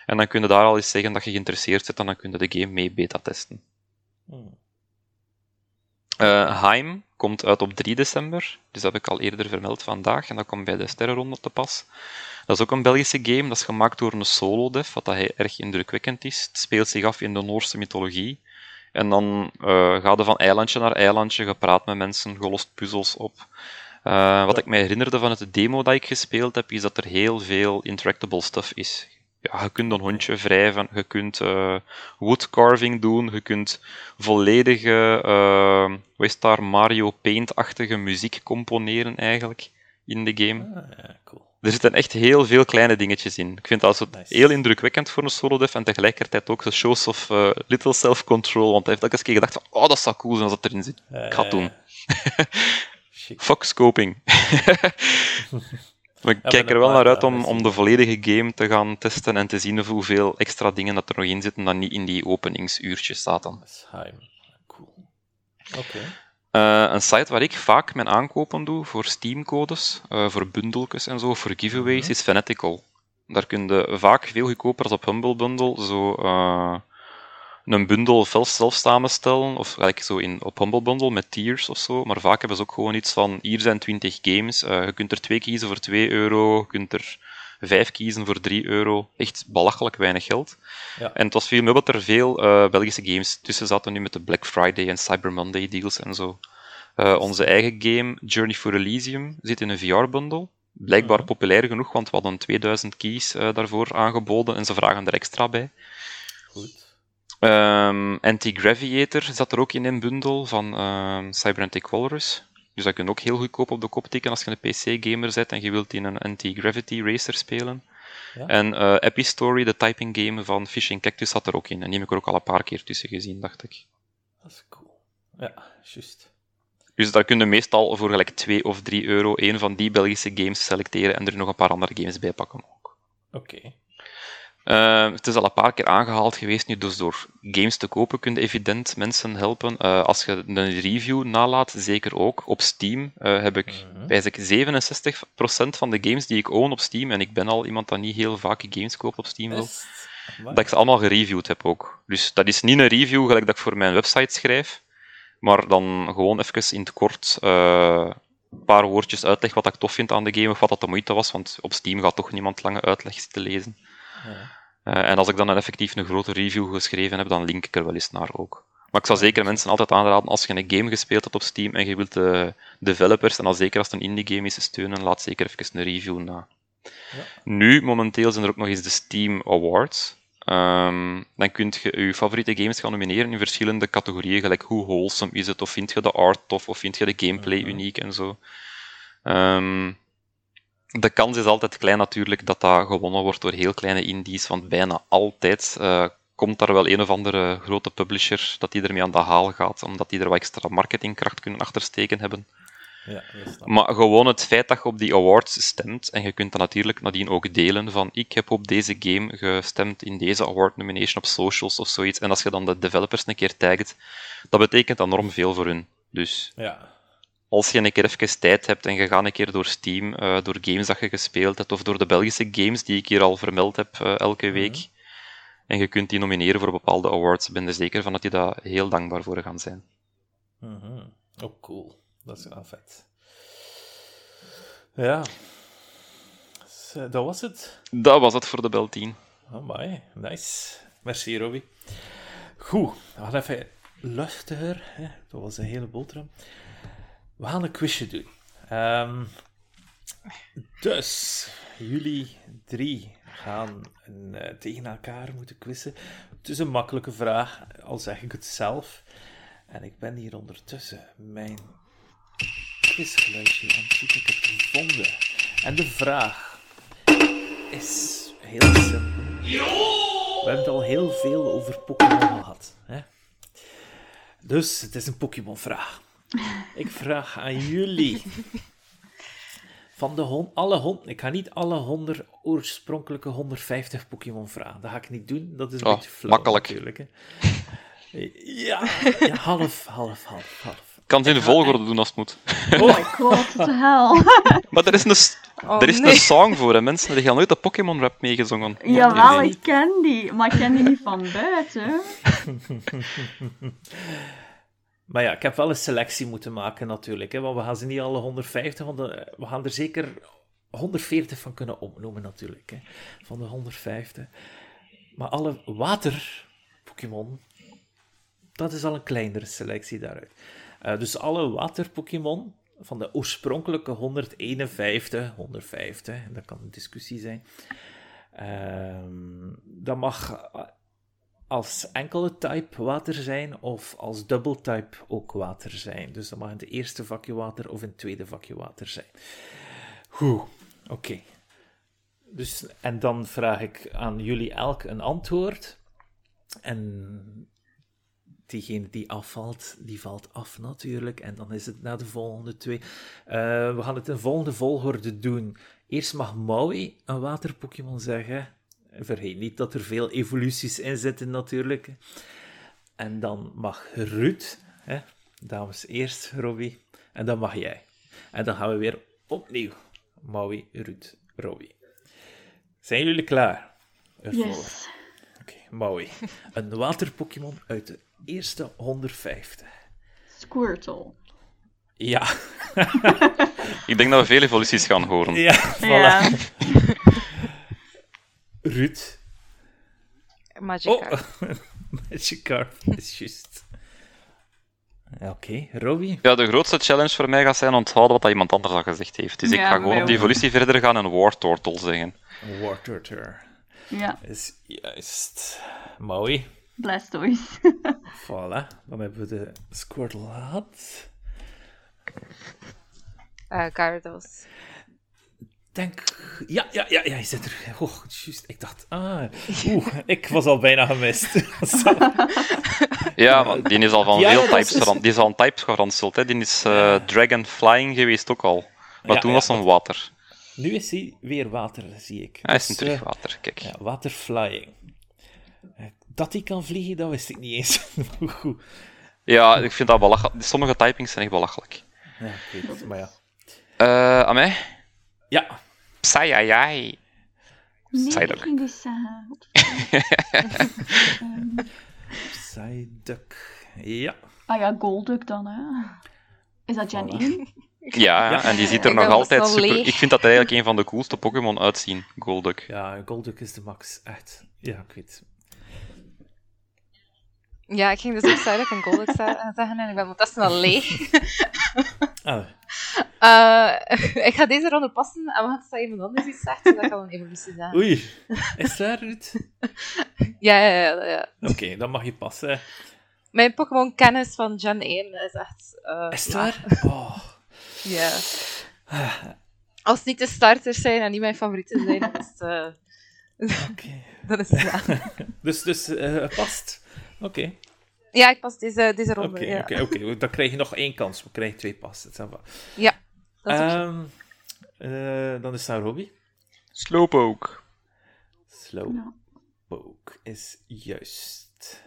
En dan kun je daar al eens zeggen dat je geïnteresseerd bent en dan kun je de game mee beta testen. Hmm. Eh Heim komt uit op 3 december, dus dat heb ik al eerder vermeld vandaag, en dat komt bij de sterrenronde te pas. Dat is ook een Belgische game, dat is gemaakt door een solo-dev, wat dat erg indrukwekkend is. Het speelt zich af in de Noorse mythologie. En dan eh ga je van eilandje naar eilandje, je praat met mensen, je lost puzzels op. Eh, wat ik mij herinnerde van het demo dat ik gespeeld heb, is dat er heel veel interactable stuff is. Ja, je kunt een hondje wrijven, je kunt eh woodcarving doen, je kunt volledige, hoe is het daar, Mario Paint-achtige muziek componeren eigenlijk in de game. Ah, ja, cool. Er zitten echt heel veel kleine dingetjes in. Ik vind dat Nice. heel indrukwekkend voor een solo-dev en tegelijkertijd ook de shows of eh, little self-control, want hij heeft elke keer gedacht van, oh, dat zou cool zijn als dat erin zit. Ik ga het doen. Fuck scoping. Maar ik kijk er wel naar uit om, om de volledige game te gaan testen en te zien hoeveel extra dingen dat er nog in zitten dat niet in die openingsuurtjes zaten. Cool. Oké. Uh, een site waar ik vaak mijn aankopen doe voor Steam-codes, uh, voor bundeltjes en zo, voor giveaways, mm -hmm. is Fanatical. Daar kun je vaak veel goedkoper als op Humble Bundle zo uh, een bundel zelf samenstellen, of like zo in, op Humble Bundle met tiers of zo, maar vaak hebben ze ook gewoon iets van, hier zijn 20 games, je kunt er twee kiezen voor 2 euro, je kunt er vijf kiezen voor 3 euro. Echt belachelijk weinig geld. Ja. En het was veel meer dat er veel uh, Belgische games tussen zaten nu met de Black Friday en Cyber Monday deals en zo. Uh, onze eigen game, Journey for Elysium, zit in een VR-bundle. Blijkbaar -hmm. populair genoeg, want we hadden 2000 keys uh, daarvoor aangeboden en ze vragen er extra bij. Goed. Um, Anti-Graviator zat er ook in een bundel van um, Cybernetic Walrus. Dus dat kun je ook heel goedkoop op de kop tikken als je een PC-gamer zet en je wilt in een anti-gravity racer spelen. Ja. En uh, Epistory, de typing game van Fishing Cactus, zat er ook in. En die heb ik er ook al een paar keer tussen gezien, dacht ik. Dat is cool. Ja, juist. Dus daar kun je meestal voor gelijk 2 of 3 euro een van die Belgische games selecteren en er nog een paar andere games bij pakken ook. Oké. Okay. Uh, het is al een paar keer aangehaald geweest nu, dus door games te kopen kun je evident mensen helpen. Uh, als je een review nalaat, zeker ook. Op Steam uh, heb ik, -hmm. ik 67% van de games die ik own op Steam, en ik ben al iemand dat niet heel vaak games koopt op Steam, wil, dat ik ze allemaal gereviewd heb ook. Dus dat is niet een review gelijk dat ik voor mijn website schrijf, maar dan gewoon even in het kort een paar woordjes uitleg wat ik tof vind aan de game, of wat dat de moeite was, want op Steam gaat toch niemand lange uitleg zitten lezen. Uh, en als ik dan een effectief een grote review geschreven heb, dan link ik er wel eens naar ook. Maar ik zou zeker mensen altijd aanraden, als je een game gespeeld hebt op Steam en je wilt de developers, en dan zeker als het een indie game is, steunen, laat zeker even een review na. Ja. Nu, momenteel zijn er ook nog eens de Steam Awards. Um, dan kun je je favoriete games gaan nomineren in verschillende categorieën, gelijk hoe wholesome is het, of vind je de art tof, of vind je de gameplay uniek en zo. Um, de kans is altijd klein natuurlijk dat dat gewonnen wordt door heel kleine indies, want bijna altijd uh, komt daar wel een of andere grote publisher dat die ermee aan de haal gaat, omdat die er wat extra marketingkracht kunnen achtersteken hebben. Ja, maar gewoon het feit dat je op die awards stemt, en je kunt dat natuurlijk nadien ook delen van ik heb op deze game gestemd in deze award nomination op socials of zoiets, en als je dan de developers een keer tagt, dat betekent enorm veel voor hun. Dus ja als je een keer even tijd hebt en je gaat een keer door Steam, uh, door games dat je gespeeld hebt, of door de Belgische games die ik hier al vermeld heb uh, elke week, mm -hmm. en je kunt die nomineren voor bepaalde awards, ben je zeker van dat die daar heel dankbaar voor gaan zijn. Mm -hmm. Oh, cool. Dat is wel vet. Ja. Dus, uh, dat was het. Dat was het voor de Bel 10. Oh my, nice. Merci, Robbie. Goed, we gaan even luchtiger. Hè. Dat was een hele boterham. We gaan een quizje doen. Um, dus, jullie drie gaan uh, tegen elkaar moeten quizzen. Het is een makkelijke vraag, al zeg ik het zelf. En ik ben hier ondertussen mijn quizgeluidje aan het. Ik gevonden. En de vraag is heel simpel. We hebben het al heel veel over Pokémon gehad. Hè? Dus het is een Pokémon-vraag. Ik vraag aan jullie. Van de hond, alle hond, ik ga niet alle 100 oorspronkelijke 150 Pokémon vragen. Dat ga ik niet doen. Dat is een oh, beetje flauw, makkelijk. natuurlijk. Hè. Ja, ja, half, half, half, half. Ik kan het in de volgorde doen als het moet. Oh my god, what the hell. maar er is een, Oh, er is nee. een song voor, hè, mensen. Die gaan nooit de Pokémon rap meegezongen. Jawel, ik ken die, maar ik ken die niet van buiten. Maar ja, ik heb wel een selectie moeten maken natuurlijk. Hè, want we gaan ze niet alle 150, want eh, we gaan er zeker 140 van kunnen opnoemen natuurlijk. Hè, van de 150. Maar alle water-Pokémon, dat is al een kleinere selectie daaruit. Eh, dus alle water-Pokémon van de oorspronkelijke 151, 150, dat kan een discussie zijn. Ehm, dat mag als enkele type water zijn of als double type ook water zijn. Dus dat mag in het eerste vakje water of in het tweede vakje water zijn. Goed, oké. Dus, en dan vraag ik aan jullie elk een antwoord. En diegene die afvalt, die valt af natuurlijk. En dan is het na de volgende twee. Eh, we gaan het in volgende volgorde doen. Eerst mag Maui een water-Pokémon zeggen. Vergeet niet dat er veel evoluties in zitten natuurlijk. En dan mag Ruud, hè, dames eerst, Robbie. En dan mag jij. En dan gaan we weer opnieuw. Maui, Ruud, Robbie. Zijn jullie klaar? Ervoor. Yes. Oké, Maui. Een water-Pokémon uit de eerste 150. Squirtle. Ja, Ik denk dat we veel evoluties gaan horen. ja, voilà. Ja. Ruud. Magikarp. Oh, Magikarp is juist. Oké, Robbie. Ja, de grootste challenge voor mij gaat zijn onthouden wat dat iemand anders al gezegd heeft. Dus ik ga gewoon op die evolutie verder gaan en Wartortle zeggen. Watertur ja, is juist. Maui. Blastoise. Voilà, dan hebben we de Squirtle gehad. Eh, Gyarados. Denk... Ja, ja, ja, ja, je zit er. Oh, juist. Ik dacht, ah, oeh, ik was al bijna gemist. Ja, want die is al van Ja, veel types is-. Die is al een types geranseld. Hè. Die is eh, Dragon Flying geweest ook al. Maar Ja, toen was het water. Nu is hij weer water, zie ik. Hij is Dus, terug eh, water, kijk. Ja, waterflying. Eh, Dat hij kan vliegen, dat wist ik niet eens. Goed. Ja, ik vind dat belachelijk. Sommige typings zijn echt belachelijk. Ja, ik weet het, maar ja. Aan mij? Ja, Nee, Psyduck. Ehm, Psyduck. Ja. ah ja, Golduck dan, hè. Is dat Gen Voilà. 1? Ja, Ja. en die ziet er Ik nog altijd super... leeg. Ik vind dat hij eigenlijk een van de coolste Pokémon uitzien, Golduck. Ja, Golduck is de max. Echt. Ja, ik weet. Ja, ik ging dus ook Psyduck en Golduck ze- zeggen en ik ben ondertussen al leeg. Ah, Eh, ik ga deze ronde passen en we gaan dat iemand anders iets zegt, zodat ik al een evolutie zeg. oei. Is het waar, Ruud? Ja, ja, ja, ja. Oké, dan mag je passen. Mijn Pokémon-kennis van Gen 1 is echt... eh, Is het ja. waar? Oh. Ja. Als het niet de starters zijn en niet mijn favorieten zijn, dan is het... eh, Oké. dan is het ja. Dus, dus eh, past. Oké. Ja, ik pas deze, deze Oké, ronde. ja. oké, oké. Dan krijg je nog één kans. We krijgen twee passen. Ja, dat is oké. Ehm, eh, dan is aan Robbie. Slowpoke. Slowpoke is juist.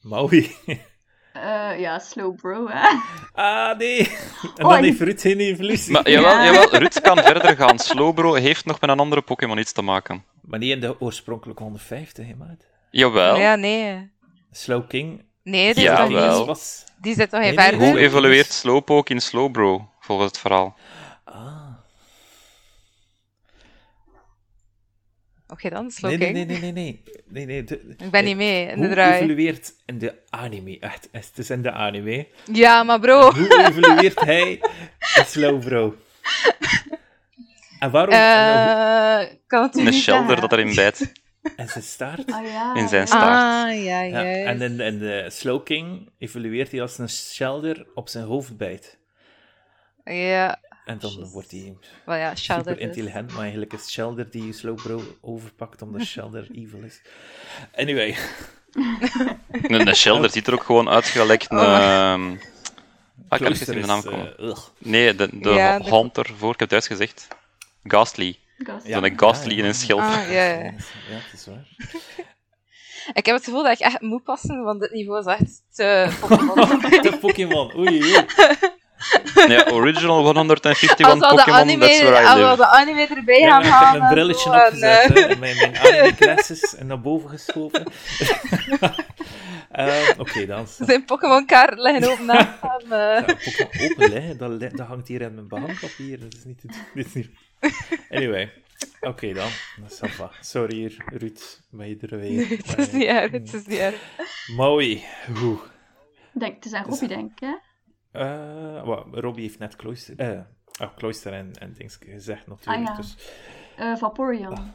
Maui. Eh, ja, Slowbro, hè. ah, nee. En Oh, dan en- heeft Ruud geen evolutie. Maar jawel, Ja. jawel, Ruud kan verder gaan. Slowbro heeft nog met een andere Pokémon iets te maken. Maar niet in de oorspronkelijke 150, hè, maat. Jawel. Ja, nee. Slow King. Nee, die, Ja, wel. was... die zit toch Nee, in nee, verder? Hoe evolueert Slowpoke in Slowbro, volgens het verhaal? Ah. Oké dan, Nee, Slowking. nee, nee, nee, nee, nee. nee, nee de- Ik ben niet mee in de Hoe draai. evolueert in de anime? Echt, het is in de anime. Ja, maar bro. Hoe evolueert hij in Slowbro? En waarom? en, Eh kan het u Een niet shelter dat erin bijt. en zijn staart? Ah ja. In zijn staart. Ah, ja, Ja, en in, in de Slow King evolueert hij als een shelder op zijn hoofd bijt. Ja, En dan wordt hij wel ja, Shelter super dus. intelligent, maar eigenlijk is Shelder die Slowbro overpakt omdat Shelder evil is. Anyway, Een, een shelter ziet er ook gewoon uit gelijk een... ehm, Ah, ik Cloyster in de naam komen. eh. Nee, de, de Ja, de- Haunter voor, ik heb het juist gezegd. Ghastly. Gast. Ja. Zo'n Ghastly in een schild. Ah, ja, ja. Ja, het is waar. Ik heb het gevoel dat ik echt moet passen, want dit niveau is echt te Pokémon. De Pokémon, oei, oei. Ja, original 151 Als we de Pokémon, that's where I als we de anime erbij Ja, gaan ik heb halen. mijn brilletje en, opgezet, eh, hè, mijn, mijn anime glasses en naar boven geschoven. Eh, Oké, dan. Zijn Pokémon-kaart liggen open naast hem. eh. Ja, Pokémon open, hè. Dat, dat hangt hier in mijn behangpapier. Dat is niet... te doen. Dit is niet... Anyway. Oké dan. Ça va. Sorry hier, Ruud. Ben je er weer? Het is niet erg, het is niet erg. Mooi. Oeh. Denk, het is aan Robbie, denk ik, hè. Eh, wat, Robbie heeft net Cloister, eh, oh, Cloister en, en dings gezegd natuurlijk. Ah, ja. Dus, Eh Vaporeon.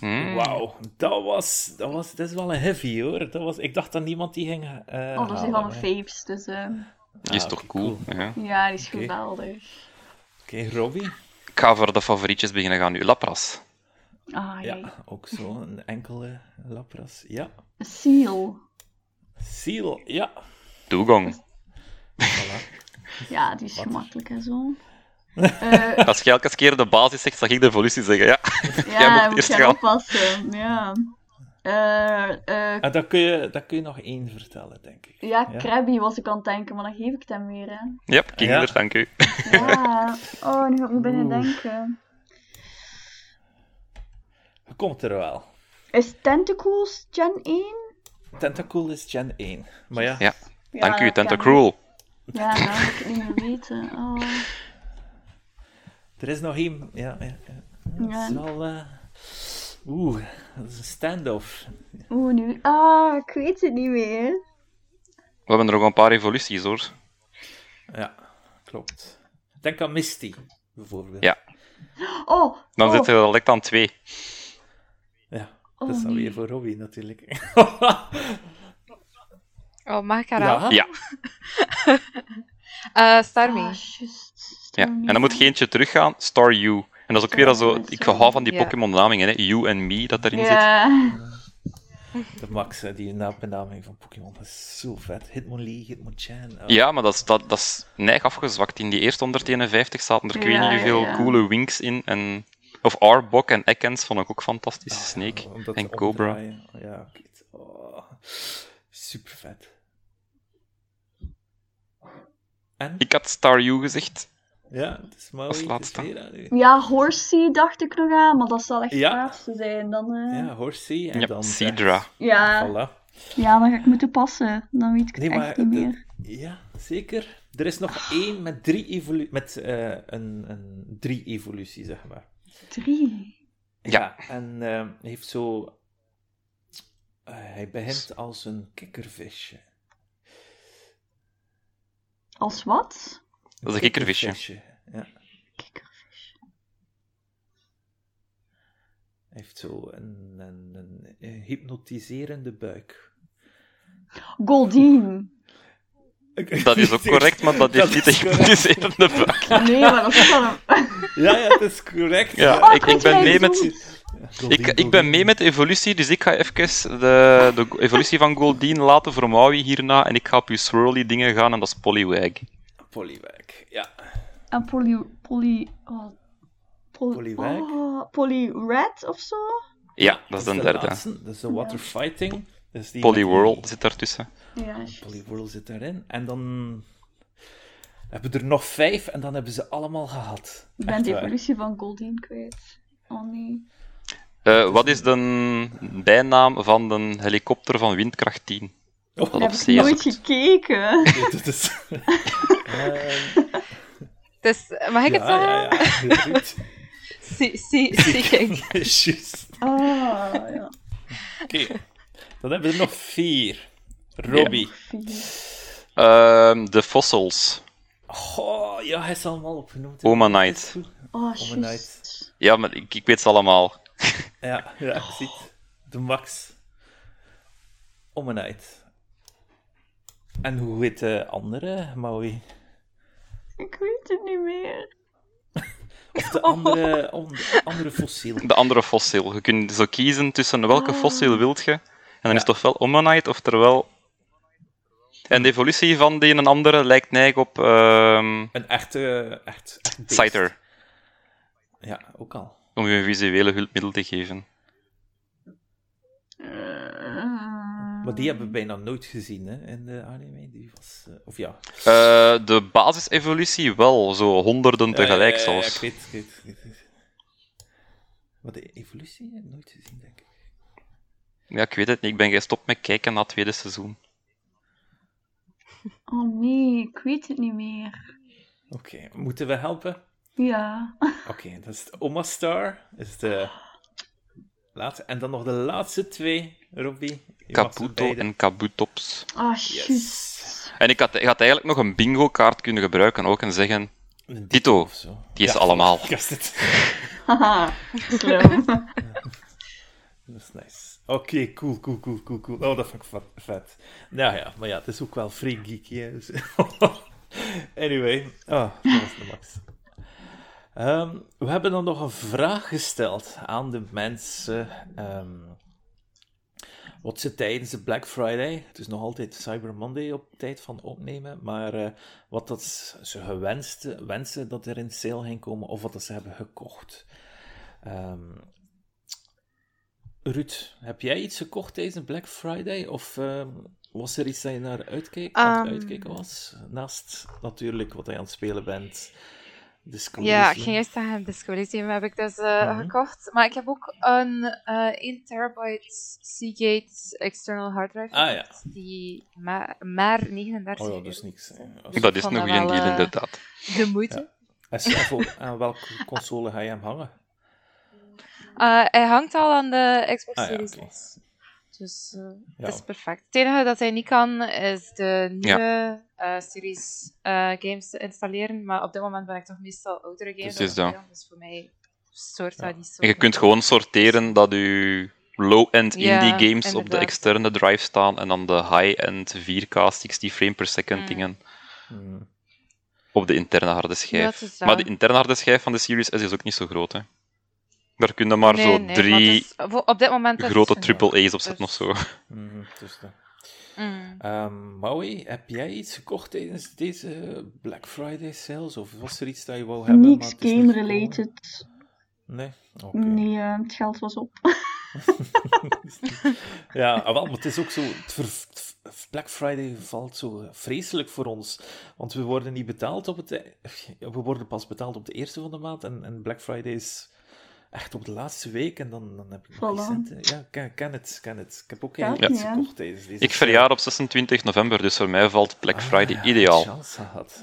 Hmm. wauw, dat was, dat was, dat is wel een heavy hoor. Dat was, ik dacht dat niemand die ging. eh oh, dat is een van mijn faves, dus... ehm, Die is Ah, toch oké, cool? Ja. ja, die is Oké. geweldig. Oké, Robbie. Ik ga voor de favorietjes beginnen gaan nu. Lapras. Ah. Ja, ook zo een enkele Lapras. Ja. Seal. Seal, ja. Dugong. Voilà. Ja, die is Wat? gemakkelijk en zo. Eh, Als je elke keer de basis zegt, zag ik de evolutie zeggen. Ja. ja, moet moet eerst gaan gaan. oppassen. Ja. Eh, eh, dan kun, je, dan kun je nog één vertellen, denk ik. ja, Krabby was ik aan het denken, maar dan geef ik het hem weer, hè. Ja, Kingler, Ja. dank u. Ja. Oh, nu ga ik moet beginnen Oeh. denken. Je komt er wel. Is Tentacles Gen 1? Tentacool is Gen 1. Maar ja, Ja, Ja, dank u, dat Tentacruel. niet. Ja, nou moet ik het niet meer weten. Oh. er is nog één. Ja, ja, ja. Dat Ja. is wel... eh, Oeh, dat is een standoff. Oeh, nu... Ah, ik weet het niet meer. We hebben er nog een paar evoluties, hoor. Ja, klopt. Denk aan Misty, bijvoorbeeld. Ja. Oh, Dan oh. zit er direct aan twee. Ja, dat Oh, is dan nee. weer voor Robbie, natuurlijk. Oh, mag ik herhalen? Ja. Eh Starmie. Ah, juist. Ja. En dan moet je eentje teruggaan, Star U. En dat is ook weer zo... Ik hou van die. Pokémon-namingen, hè. You en Me, dat erin zit. Ja. De Max, die naambenaming van Pokémon, dat is zo vet. Hitmonlee, Hitmonchan. Oh. Ja, maar dat is, dat, dat is neig afgezwakt. In die eerste 151 zaten er ik weet niet hoeveel ja, ja. coole winks in. En, of Arbok en Ekans vond ik ook fantastisch. Snake Om dat en Cobra. omdraaien. Ja. Oh, super vet. En? Ik had Star U gezegd. Ja, het is Maui. Als het is. Ja, Horsey dacht ik nog aan, maar dat zal echt Ja. het zijn. Dan, eh, Ja, Horsey. En Ja, dan Seadra. ja. Voilà. ja, dan ga ik moeten passen. Dan weet ik het Nee, maar echt niet meer. Ja, zeker. Er is nog één met drie evolu met eh, een, een drie evolutie, zeg maar. Drie. Ja, en eh, hij heeft zo. eh, hij begint als een kikkervisje. Als wat? Dat is een kikkervisje. Ja. Hij heeft zo een, een, een, een hypnotiserende buik. Goldien. Dat is ook correct, maar dat heeft niet is een hypnotiserende buik. Nee, maar dat is wel een... Ja, ja, dat is correct. Ja, Oh, ik, ik ben mee met... Ik, ik ben mee met de evolutie, dus ik ga even de, de evolutie van Goldeen laten voor Maui hierna. En ik ga op uw swirly dingen gaan en dat is Poliwag. Polywag, ja. En poly... Poly... Oh, poly, Polywag? Oh, polyred of zo? Ja, dat is de derde. laatste, dat is de water fighting. Dat is die Poliwhirl met zit daartussen. Ja. Polywhirl zit daarin. En dan hebben we er nog vijf en dan hebben ze allemaal gehad. Ik ben de evolutie van Goldien kwijt. Oh nee. Eh, wat is de bijnaam van de helikopter van windkracht 10? Oh, heb ik nooit zoekt. gekeken. dat is... Ehm, Dus, mag ik het ja, zeggen? ja, ja. Ruud. See- see- Seeking. Juist. Ah, ja. Oké. Dan hebben we er nog vier. Robbie. Ehm, de fossils. Oh, ja, hij is allemaal opgenoemd. Is goed. Oh, Omanite. juist. Ja, maar ik, ik weet ze allemaal. Ja, ja, ziet. De max. Omanite. En hoe heet de andere, Maui? Ik weet het niet meer. Of de andere, on- andere fossiel? De andere fossiel. Je kunt zo kiezen tussen welke fossiel wilt je. En dan is het ofwel Omanite, oftewel... En de evolutie van die een andere lijkt neig op ehm Een echte, echt, echt. Scyther. Ja, ook al. Om je een visuele hulpmiddel te geven. Maar die hebben we bijna nooit gezien hè, in de anime. Die was, eh, of ja. Eh, de basisevolutie wel, zo honderden tegelijk Ja, ja, ja, zelfs. ik weet, ik weet, ik weet. Maar de evolutie heb ik nooit gezien, denk ik. Ja, ik weet het niet. Ik ben gestopt met kijken naar het tweede seizoen. Oh nee, ik weet het niet meer. Oké, moeten we helpen? Ja. Oké, dat is de Oma Star. Is de laatste. En dan nog de laatste twee, Robbie. Kabuto en Kabutops. Ah, Yes. En ik had, ik had eigenlijk nog een bingo-kaart kunnen gebruiken ook en zeggen: zo. Die is Ja, allemaal. ik was het. Haha, slim. Dat is nice. Oké, cool, cool, cool, cool, cool. Oh, dat vond ik vet. Nou ja, maar ja, het is ook wel free geeky. Hè, dus- anyway, oh, dat was de max. Ehm, we hebben dan nog een vraag gesteld aan de mensen. Ehm, wat ze tijdens de Black Friday, het is nog altijd Cyber Monday op tijd van opnemen, maar eh, wat dat ze gewenst wensen dat er in sale ging komen of wat dat ze hebben gekocht. Um, Ruud, heb jij iets gekocht tijdens de Black Friday of was er iets dat je naar uitkeek, aan het uitkijken was? Naast natuurlijk wat je aan het spelen bent. Ja, ik ging eerst zeggen, Disco heb ik dus uh, gekocht. Maar ik heb ook een uh, 1 terabyte Seagate external hard drive ah, ja. die ma maar 39 Oh ja, dat is niks. Dus dat is nog een deal, uh, inderdaad. De moeite. Ja. En aan welke console ga je hem hangen? Uh, hij hangt al aan de Xbox ah, Series ja, okay. Dus uh, ja. het is perfect. Het enige dat hij niet kan, is de nieuwe ja. uh, series uh, games installeren. Maar op dit moment ben ik toch meestal oudere games dus, Dus voor mij soort dat niet zo. En je kunt gewoon sorteren dat je low-end indie games inderdaad. op de externe drive staan en dan de high-end 4K 60 frame per second mm. dingen mm. op de interne harde schijf. maar de interne harde schijf van de Series S is ook niet zo groot, hè. Daar kunnen maar nee, zo nee, drie is, op dit moment grote triple A's op zetten dus. of zo. Mm, dus mm. um, Maui, heb jij iets gekocht tijdens deze Black Friday sales? Of was er iets dat je wou hebben? Niks game-related. Nee? Okay. Nee, uh, het geld was op. ja, ah, wel, maar het is ook zo... Black Friday valt zo vreselijk voor ons. Want we worden niet betaald op het... E- we worden pas betaald op de eerste van de maand. En, en Black Friday is echt op de laatste week en dan, dan heb ik nog centen. Ja, ken, ken, het, ken het. Ik heb ook geen ja. gekocht tijdens deze Ik verjaar op 26 november, dus voor mij valt Black ah, Friday ah, ja, ideaal. Chance had,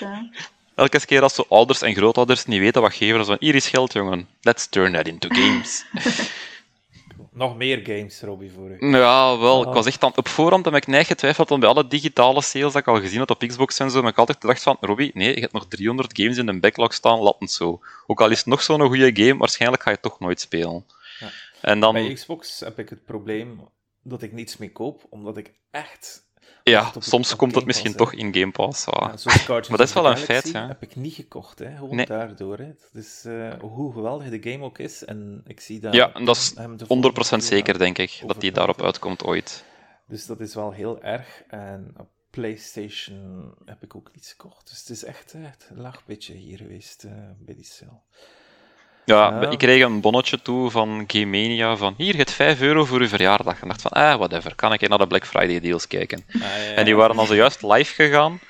ja. Elke keer als zo ouders en grootouders niet weten wat geven, dan zo hier is geld, jongen. Let's turn that into games. Nog meer games, Robbie, voor u. Ja, wel. Ik was echt dan, op voorhand heb ik neig getwijfeld aan bij alle digitale sales dat ik al gezien had op Xbox en zo, maar ik altijd gedacht van, Robbie, nee, je hebt nog 300 games in de backlog staan, laat het zo. Ook al is het nog zo'n goede game, waarschijnlijk ga je toch nooit spelen. Ja. En dan... Bij Xbox heb ik het probleem dat ik niets meer koop, omdat ik echt ja, soms komt het misschien toch in Game Pass. Ja, maar dat is wel een feit, ja. heb ik niet gekocht, hè. gewoon nee. daardoor. Hè. Dus uh, hoe geweldig de game ook is, en ik zie dat... Ja, en dat is 100% zeker, denk ik, dat die daarop uitkomt ooit. Dus dat is wel heel erg. En op PlayStation heb ik ook niets gekocht. Dus het is echt, echt een laag hier geweest uh, bij die sale. Ja, ik kreeg een bonnetje toe van Game Mania van hier, het 5 euro voor uw verjaardag. En dacht van, ah, whatever, kan ik naar de Black Friday deals kijken. Ah, ja, en die waren dan zojuist live gegaan.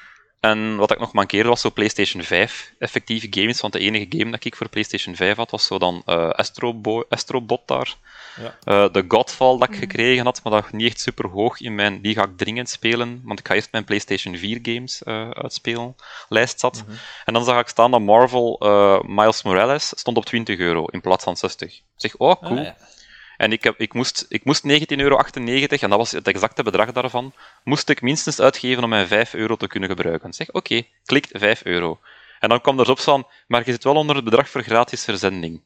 En wat ik nog mankeerde was zo PlayStation 5 effectieve games, want de enige game dat ik voor PlayStation 5 had was zo dan uh, Astro Astrobot daar. Ja. Uh, de Godfall dat ik mhm. gekregen had, maar dat niet echt super hoog in mijn. Die ga ik dringend spelen, want ik ga eerst mijn PlayStation 4 games uh, uitspelen. Lijst zat. Mhm. En dan zag ik staan dat Marvel Miles Morales stond op 20 euro in plaats van 60. Ik zeg, oh cool. Ah, ja. En ik, heb, ik, moest, ik moest 19,98 euro, en dat was het exacte bedrag daarvan, moest ik minstens uitgeven om mijn 5 euro te kunnen gebruiken. Zeg, oké, okay, klikt 5 euro. En dan kwam er op van, maar je zit wel onder het bedrag voor gratis verzending.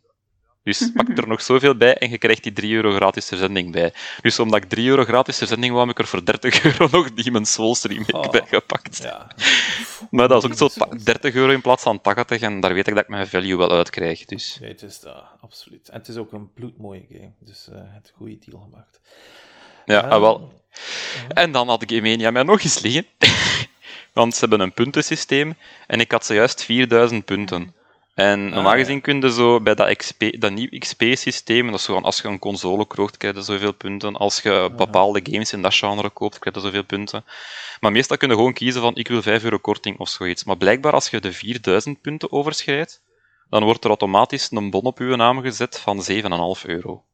Dus pak er nog zoveel bij en je krijgt die 3 euro gratis verzending bij. Dus omdat ik 3 euro gratis verzending wou, heb ik er voor 30 euro nog Demon's Souls remake oh, bij gepakt. Ja. maar dat is ook zo 30 euro in plaats van 80 en daar weet ik dat ik mijn value wel uit krijg. Dus. Ja, het is dat, absoluut. En het is ook een bloedmooie game, dus uh, het goede deal gemaakt. Ja, um, wel. En dan had ik Emenia mij nog eens liggen. Want ze hebben een puntensysteem en ik had zojuist 4000 punten. En normaal ah, gezien kun je zo bij dat, XP, dat nieuw XP-systeem, dat is gewoon als je een console koopt, krijg je zoveel punten. Als je bepaalde games in dat genre koopt, krijg je zoveel punten. Maar meestal kun je gewoon kiezen van ik wil 5 euro korting of zoiets. Maar blijkbaar als je de 4000 punten overschrijdt, dan wordt er automatisch een bon op je naam gezet van 7,5 euro.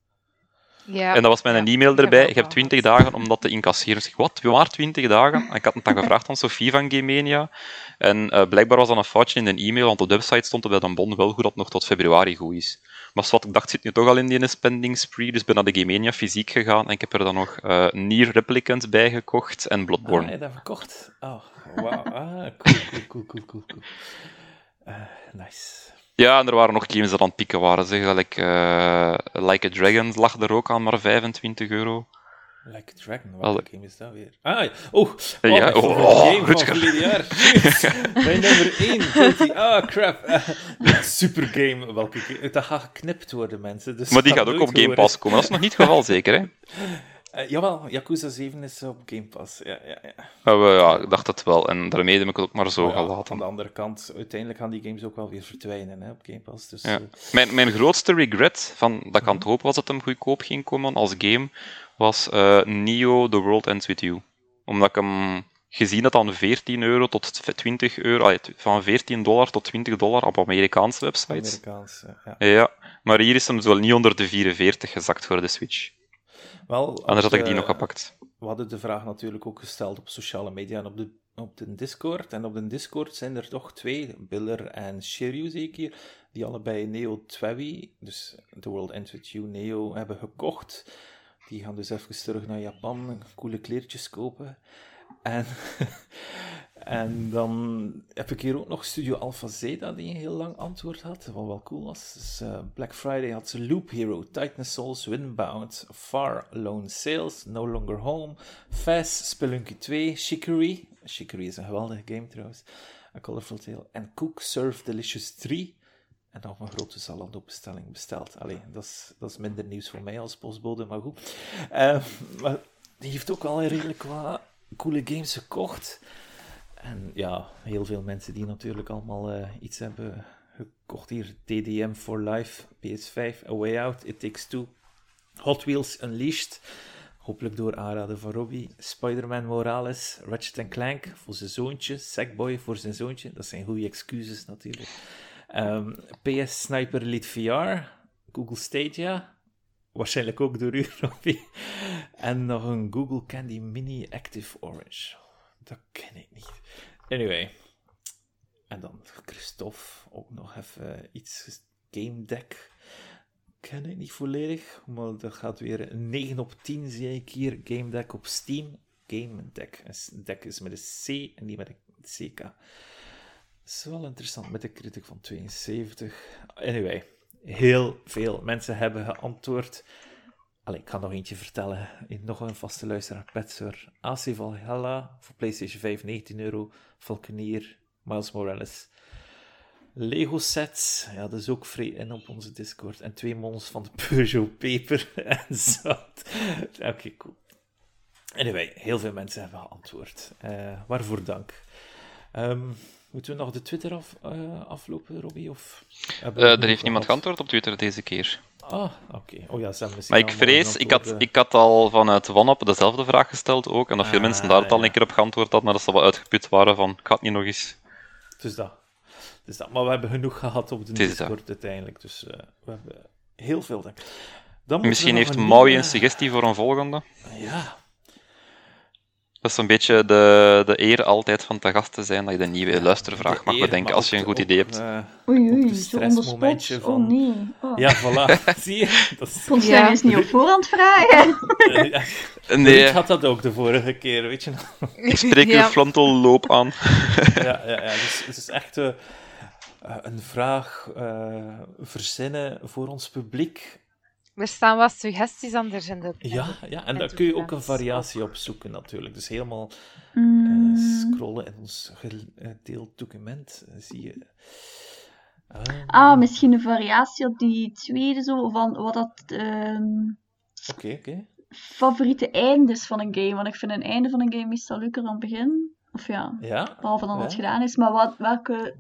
Ja, en dat was mijn e-mail erbij. Ik heb 20 dagen om dat te incasseren. Ik zeg, wat? Maar 20 dagen? En ik had het dan gevraagd aan Sofie van Gamenia. En uh, blijkbaar was dat een foutje in de e-mail, want op de website stond er bij een bon wel goed dat het nog tot februari goed is. Maar wat ik dacht, zit nu toch al in die spending spree, dus ben naar de Gamenia fysiek gegaan en ik heb er dan nog uh, Nier Replicant bij gekocht en Bloodborne. Ah, je dat verkocht? Oh, wauw. Ah, cool, cool, cool, cool, cool. Uh, nice. Ja, en er waren nog games dat aan het pieken waren. Zeg. Like, uh, like a Dragon lag er ook aan maar 25 euro. Like a Dragon, welke Alle- game is dat weer? Ah, oh, oh, Ja, oh, favoriete oh, game van verleden jaar. Mijn nummer 1, Guilty. Ah, crap. Eh, super game. Welke game? Dat gaat geknipt worden, mensen. Dus Maar die gaat ook op Game. Pass komen. Dat is nog niet het geval, zeker, hè? Eh, jawel, Yakuza 7 is op Game Pass. Ja, ja, ja. Ja, ik dacht het wel. En daarmee heb ik het ook maar zo ja, gelaten. Aan de andere kant, uiteindelijk gaan die games ook wel weer verdwijnen hè, op Game Pass. Dus, Ja. eh, Mijn, mijn grootste regret, van, dat ik aan het hopen was dat hem goedkoop ging komen als game, was eh Neo The World Ends With You. Omdat ik hem gezien had aan 14 euro tot 20 euro, allee, van 14 dollar tot 20 dollar op Amerikaanse websites. Amerikaans. eh, ja. Ja, maar hier is hem zo niet onder de 44 gezakt voor de Switch. Wel, Anders had ik die nog gepakt. We hadden de vraag natuurlijk ook gesteld op sociale media en op de, op de Discord. En op de Discord zijn er toch twee, Biller en Shiryu zeker, die allebei Neo Twawi, dus The World You Neo, hebben gekocht. Die gaan dus even terug naar Japan, coole kleertjes kopen. En, en dan heb ik hier ook nog Studio Alpha Zeta, die een heel lang antwoord had, wat wel cool was. Dus, eh, Black Friday had ze Loop Hero, Titan Souls, Windbound, Far Lone Sales, No Longer Home, Fast, Spelunky 2, Chicory. Chicory is een geweldige game trouwens. A Colorful Tale. En Cook Serve Delicious 3. En nog een grote Zalando-bestelling besteld. Allee, dat is, dat is minder nieuws voor mij als postbode, maar goed. Eh, maar die heeft ook wel redelijk wat coole games gekocht. En ja, heel veel mensen die natuurlijk allemaal eh, iets hebben gekocht hier. TDM for Life, PS5, A Way Out, It Takes Two, Hot Wheels Unleashed. Hopelijk door aanraden van Robbie. Spider-Man Morales, Ratchet Clank voor zijn zoontje, Sackboy voor zijn zoontje. Dat zijn goede excuses natuurlijk. Ehm, PS Sniper Elite VR, Google Stadia, waarschijnlijk ook door u, Robbie. En nog een Google Candy Mini Active Orange. Dat ken ik niet. Anyway. En dan Christophe, ook nog even iets. Game Deck. Ken ik niet volledig, maar dat gaat weer een 9 op 10 zie ik hier. Game Deck op Steam. Game Deck. Een deck is met een C en niet met een CK. Dat is wel interessant met een critic van 72. Anyway, heel veel mensen hebben geantwoord. Allee, ik ga nog eentje vertellen. Nog een vaste luisteraar, Petser. AC Valhalla voor PlayStation 5, 19 euro. Valkenier, Miles Morales. Lego sets, ja, dat is ook vrij in op onze Discord. En twee mons van de Peugeot Peper en zout. Oké, cool. Anyway, heel veel mensen hebben geantwoord. Eh, waarvoor dank. Ehm, moeten we nog de Twitter af, eh, aflopen, Robbie? Of Eh, er heeft niemand geantwoord op Twitter deze keer. Ah, oké. Oh ja, Maar ik vrees, ik had, ik had al vanuit OneUp dezelfde vraag gesteld ook, en dat veel Ah, mensen daar het al een keer op geantwoord hadden, maar dat ze wel uitgeput waren van, ik ga het niet nog eens... eh, Dus dat. Dus dat. Maar we hebben genoeg gehad op de Discord uiteindelijk. Dus eh, we hebben heel veel. Dan Misschien heeft Maui een suggestie voor een volgende. Ja, Dat is een beetje de, de eer altijd van te gast te zijn, dat je de nieuwe luistervraag de mag eer, bedenken als je een goed de- idee hebt. eh, Oei, oei, de zo on the spot. stressmomentje Oh van- nee. Oh. ja, voilà. Zie je? Dat is... Kon Ja. jij eens niet op voorhand vragen? Nee, Ik had dat ook de vorige keer, weet je nog? ik spreek uw Ja. frontalloop aan. ja, ja, ja. Dus het is echt eh, eh, een vraag eh, verzinnen voor ons publiek. Er staan wat suggesties anders in de... Ja, ja. en daar kun je ook een variatie op zoeken natuurlijk. Dus helemaal Mm, eh, scrollen in ons gedeeld document, eh, zie je. Ah, ah, misschien een variatie op die tweede, zo, van wat dat ehm, Oké, oké. favoriete eindes van een game. Want ik vind een einde van een game meestal leuker dan het begin. Of ja, Ja, behalve dan dat het Ja. gedaan is. Maar wat, welke...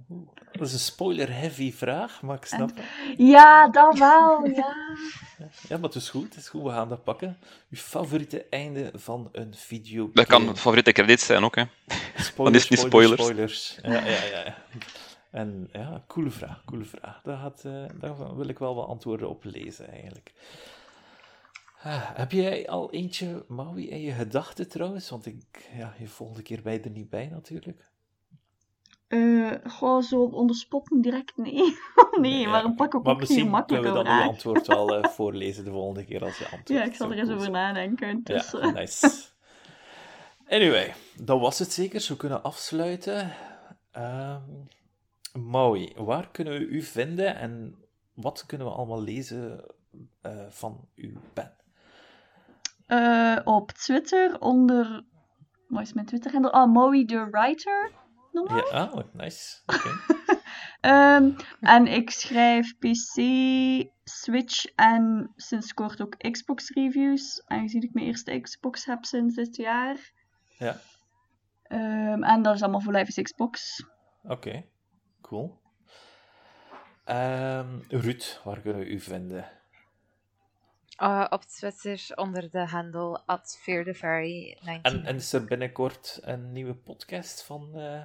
dat is een spoiler-heavy vraag, maar ik snap het. Ja, dat wel, ja. Ja, maar het is goed, het is goed, we gaan dat pakken. Uw favoriete einde van een video. Dat kan favoriete credits zijn ook, hè. Spoilers, is niet spoilers, spoilers. spoilers. Ja, ja, ja, ja. En ja, coole vraag, coole vraag. Daar, gaat, eh, daar wil ik wel wat antwoorden op lezen, eigenlijk. Ah, heb jij al eentje, Maui, in je gedachten trouwens? Want ik, ja, je volgende keer bij er niet bij natuurlijk. Eh, gewoon zo onder spotten direct, nee. nee, Ja, maar pak ook Maar misschien kunnen we dan uw antwoord wel eh, voorlezen de volgende keer als je antwoordt. Ja, ik zal er eens over nadenken. Dus, Ja, eh, nice. Anyway, dat was het zeker. Zo kunnen afsluiten. Ehm Maui, waar kunnen we u vinden en wat kunnen we allemaal lezen van uw pen? Uh, op Twitter onder... Wat is mijn Twitter-handle? Oh, Moe the Writer. Ja, ah, oh, nice. Okay. um, en ik schrijf PC, Switch en sinds kort ook Xbox reviews. Aangezien ik mijn eerste Xbox heb sinds dit jaar. Ja. Um, en dat is allemaal voor Live is Xbox. Oké, okay. cool. Um, Ruud, waar kunnen we u vinden? Uh, op Twitter onder de handle at En, en is er binnenkort een nieuwe podcast van... Uh...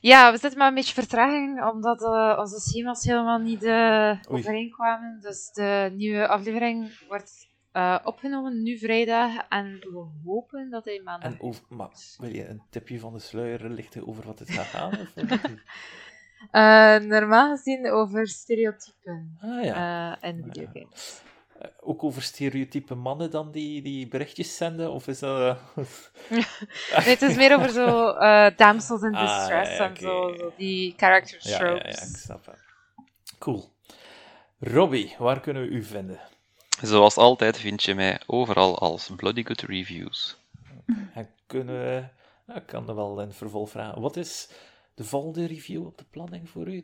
Ja, we zitten maar een beetje vertraging, omdat uh, onze schema's helemaal niet overeenkwamen. Dus de nieuwe aflevering wordt opgenomen nu vrijdag en we hopen dat hij maandag... En over, maar wil je een tipje van de sluier lichten over wat het gaat gaan? Of normaal gezien over stereotypen ah, ja. en videogames. Eh, ook over stereotype mannen dan die, die berichtjes zenden? Of is dat... nee, het is meer over zo uh, damsels in distress ah, ja, en zo, zo, die character tropes. Ja, ja, ik snap het. Cool. Robbie, waar kunnen we u vinden? Zoals altijd vind je mij overal als Bloody Good Reviews. En kunnen we... Nou, ik kan er wel een vervolg vragen. Wat is de volgende review op de planning voor u?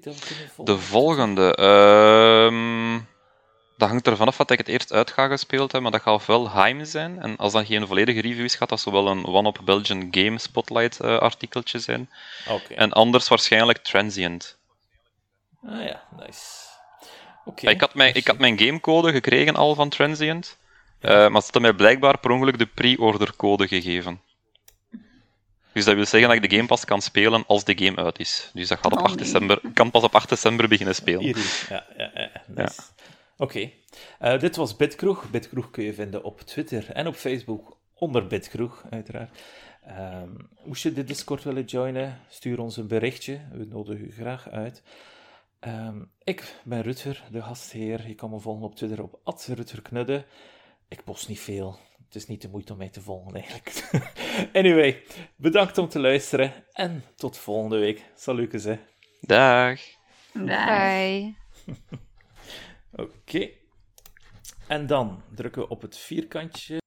De volgende... Ehm, dat hangt ervan af wat ik het eerst uit ga gespeeld hebben, maar dat gaat ofwel Heim zijn. En als dat geen volledige review is, gaat dat zowel een One-Up Belgian Game Spotlight uh, artikeltje zijn. Okay. En anders waarschijnlijk Transient. Ah ja, nice. Okay. Ik, had mijn, ik had mijn gamecode gekregen al van Transient, uh, maar ze hadden mij blijkbaar per ongeluk de pre-order code gegeven. Dus dat wil zeggen dat ik de game pas kan spelen als de game uit is. Dus dat gaat op 8 nee. december, kan pas op 8 december beginnen spelen. Ja, ja, ja. Nice. ja. Oké, okay. uh, dit was Bitkroeg. Bitkroeg kun je vinden op Twitter en op Facebook onder Bitkroeg, uiteraard. Um, moest je de Discord willen joinen, stuur ons een berichtje. We nodigen u graag uit. Um, ik ben Rutger, de gastheer. Je kan me volgen op Twitter op @rutgerknudde. Ik post niet veel. Het is niet de moeite om mij te volgen, eigenlijk. anyway, bedankt om te luisteren en tot volgende week. Salut, hè. Dag. Dag. Bye. Oké. En dan drukken we op het vierkantje.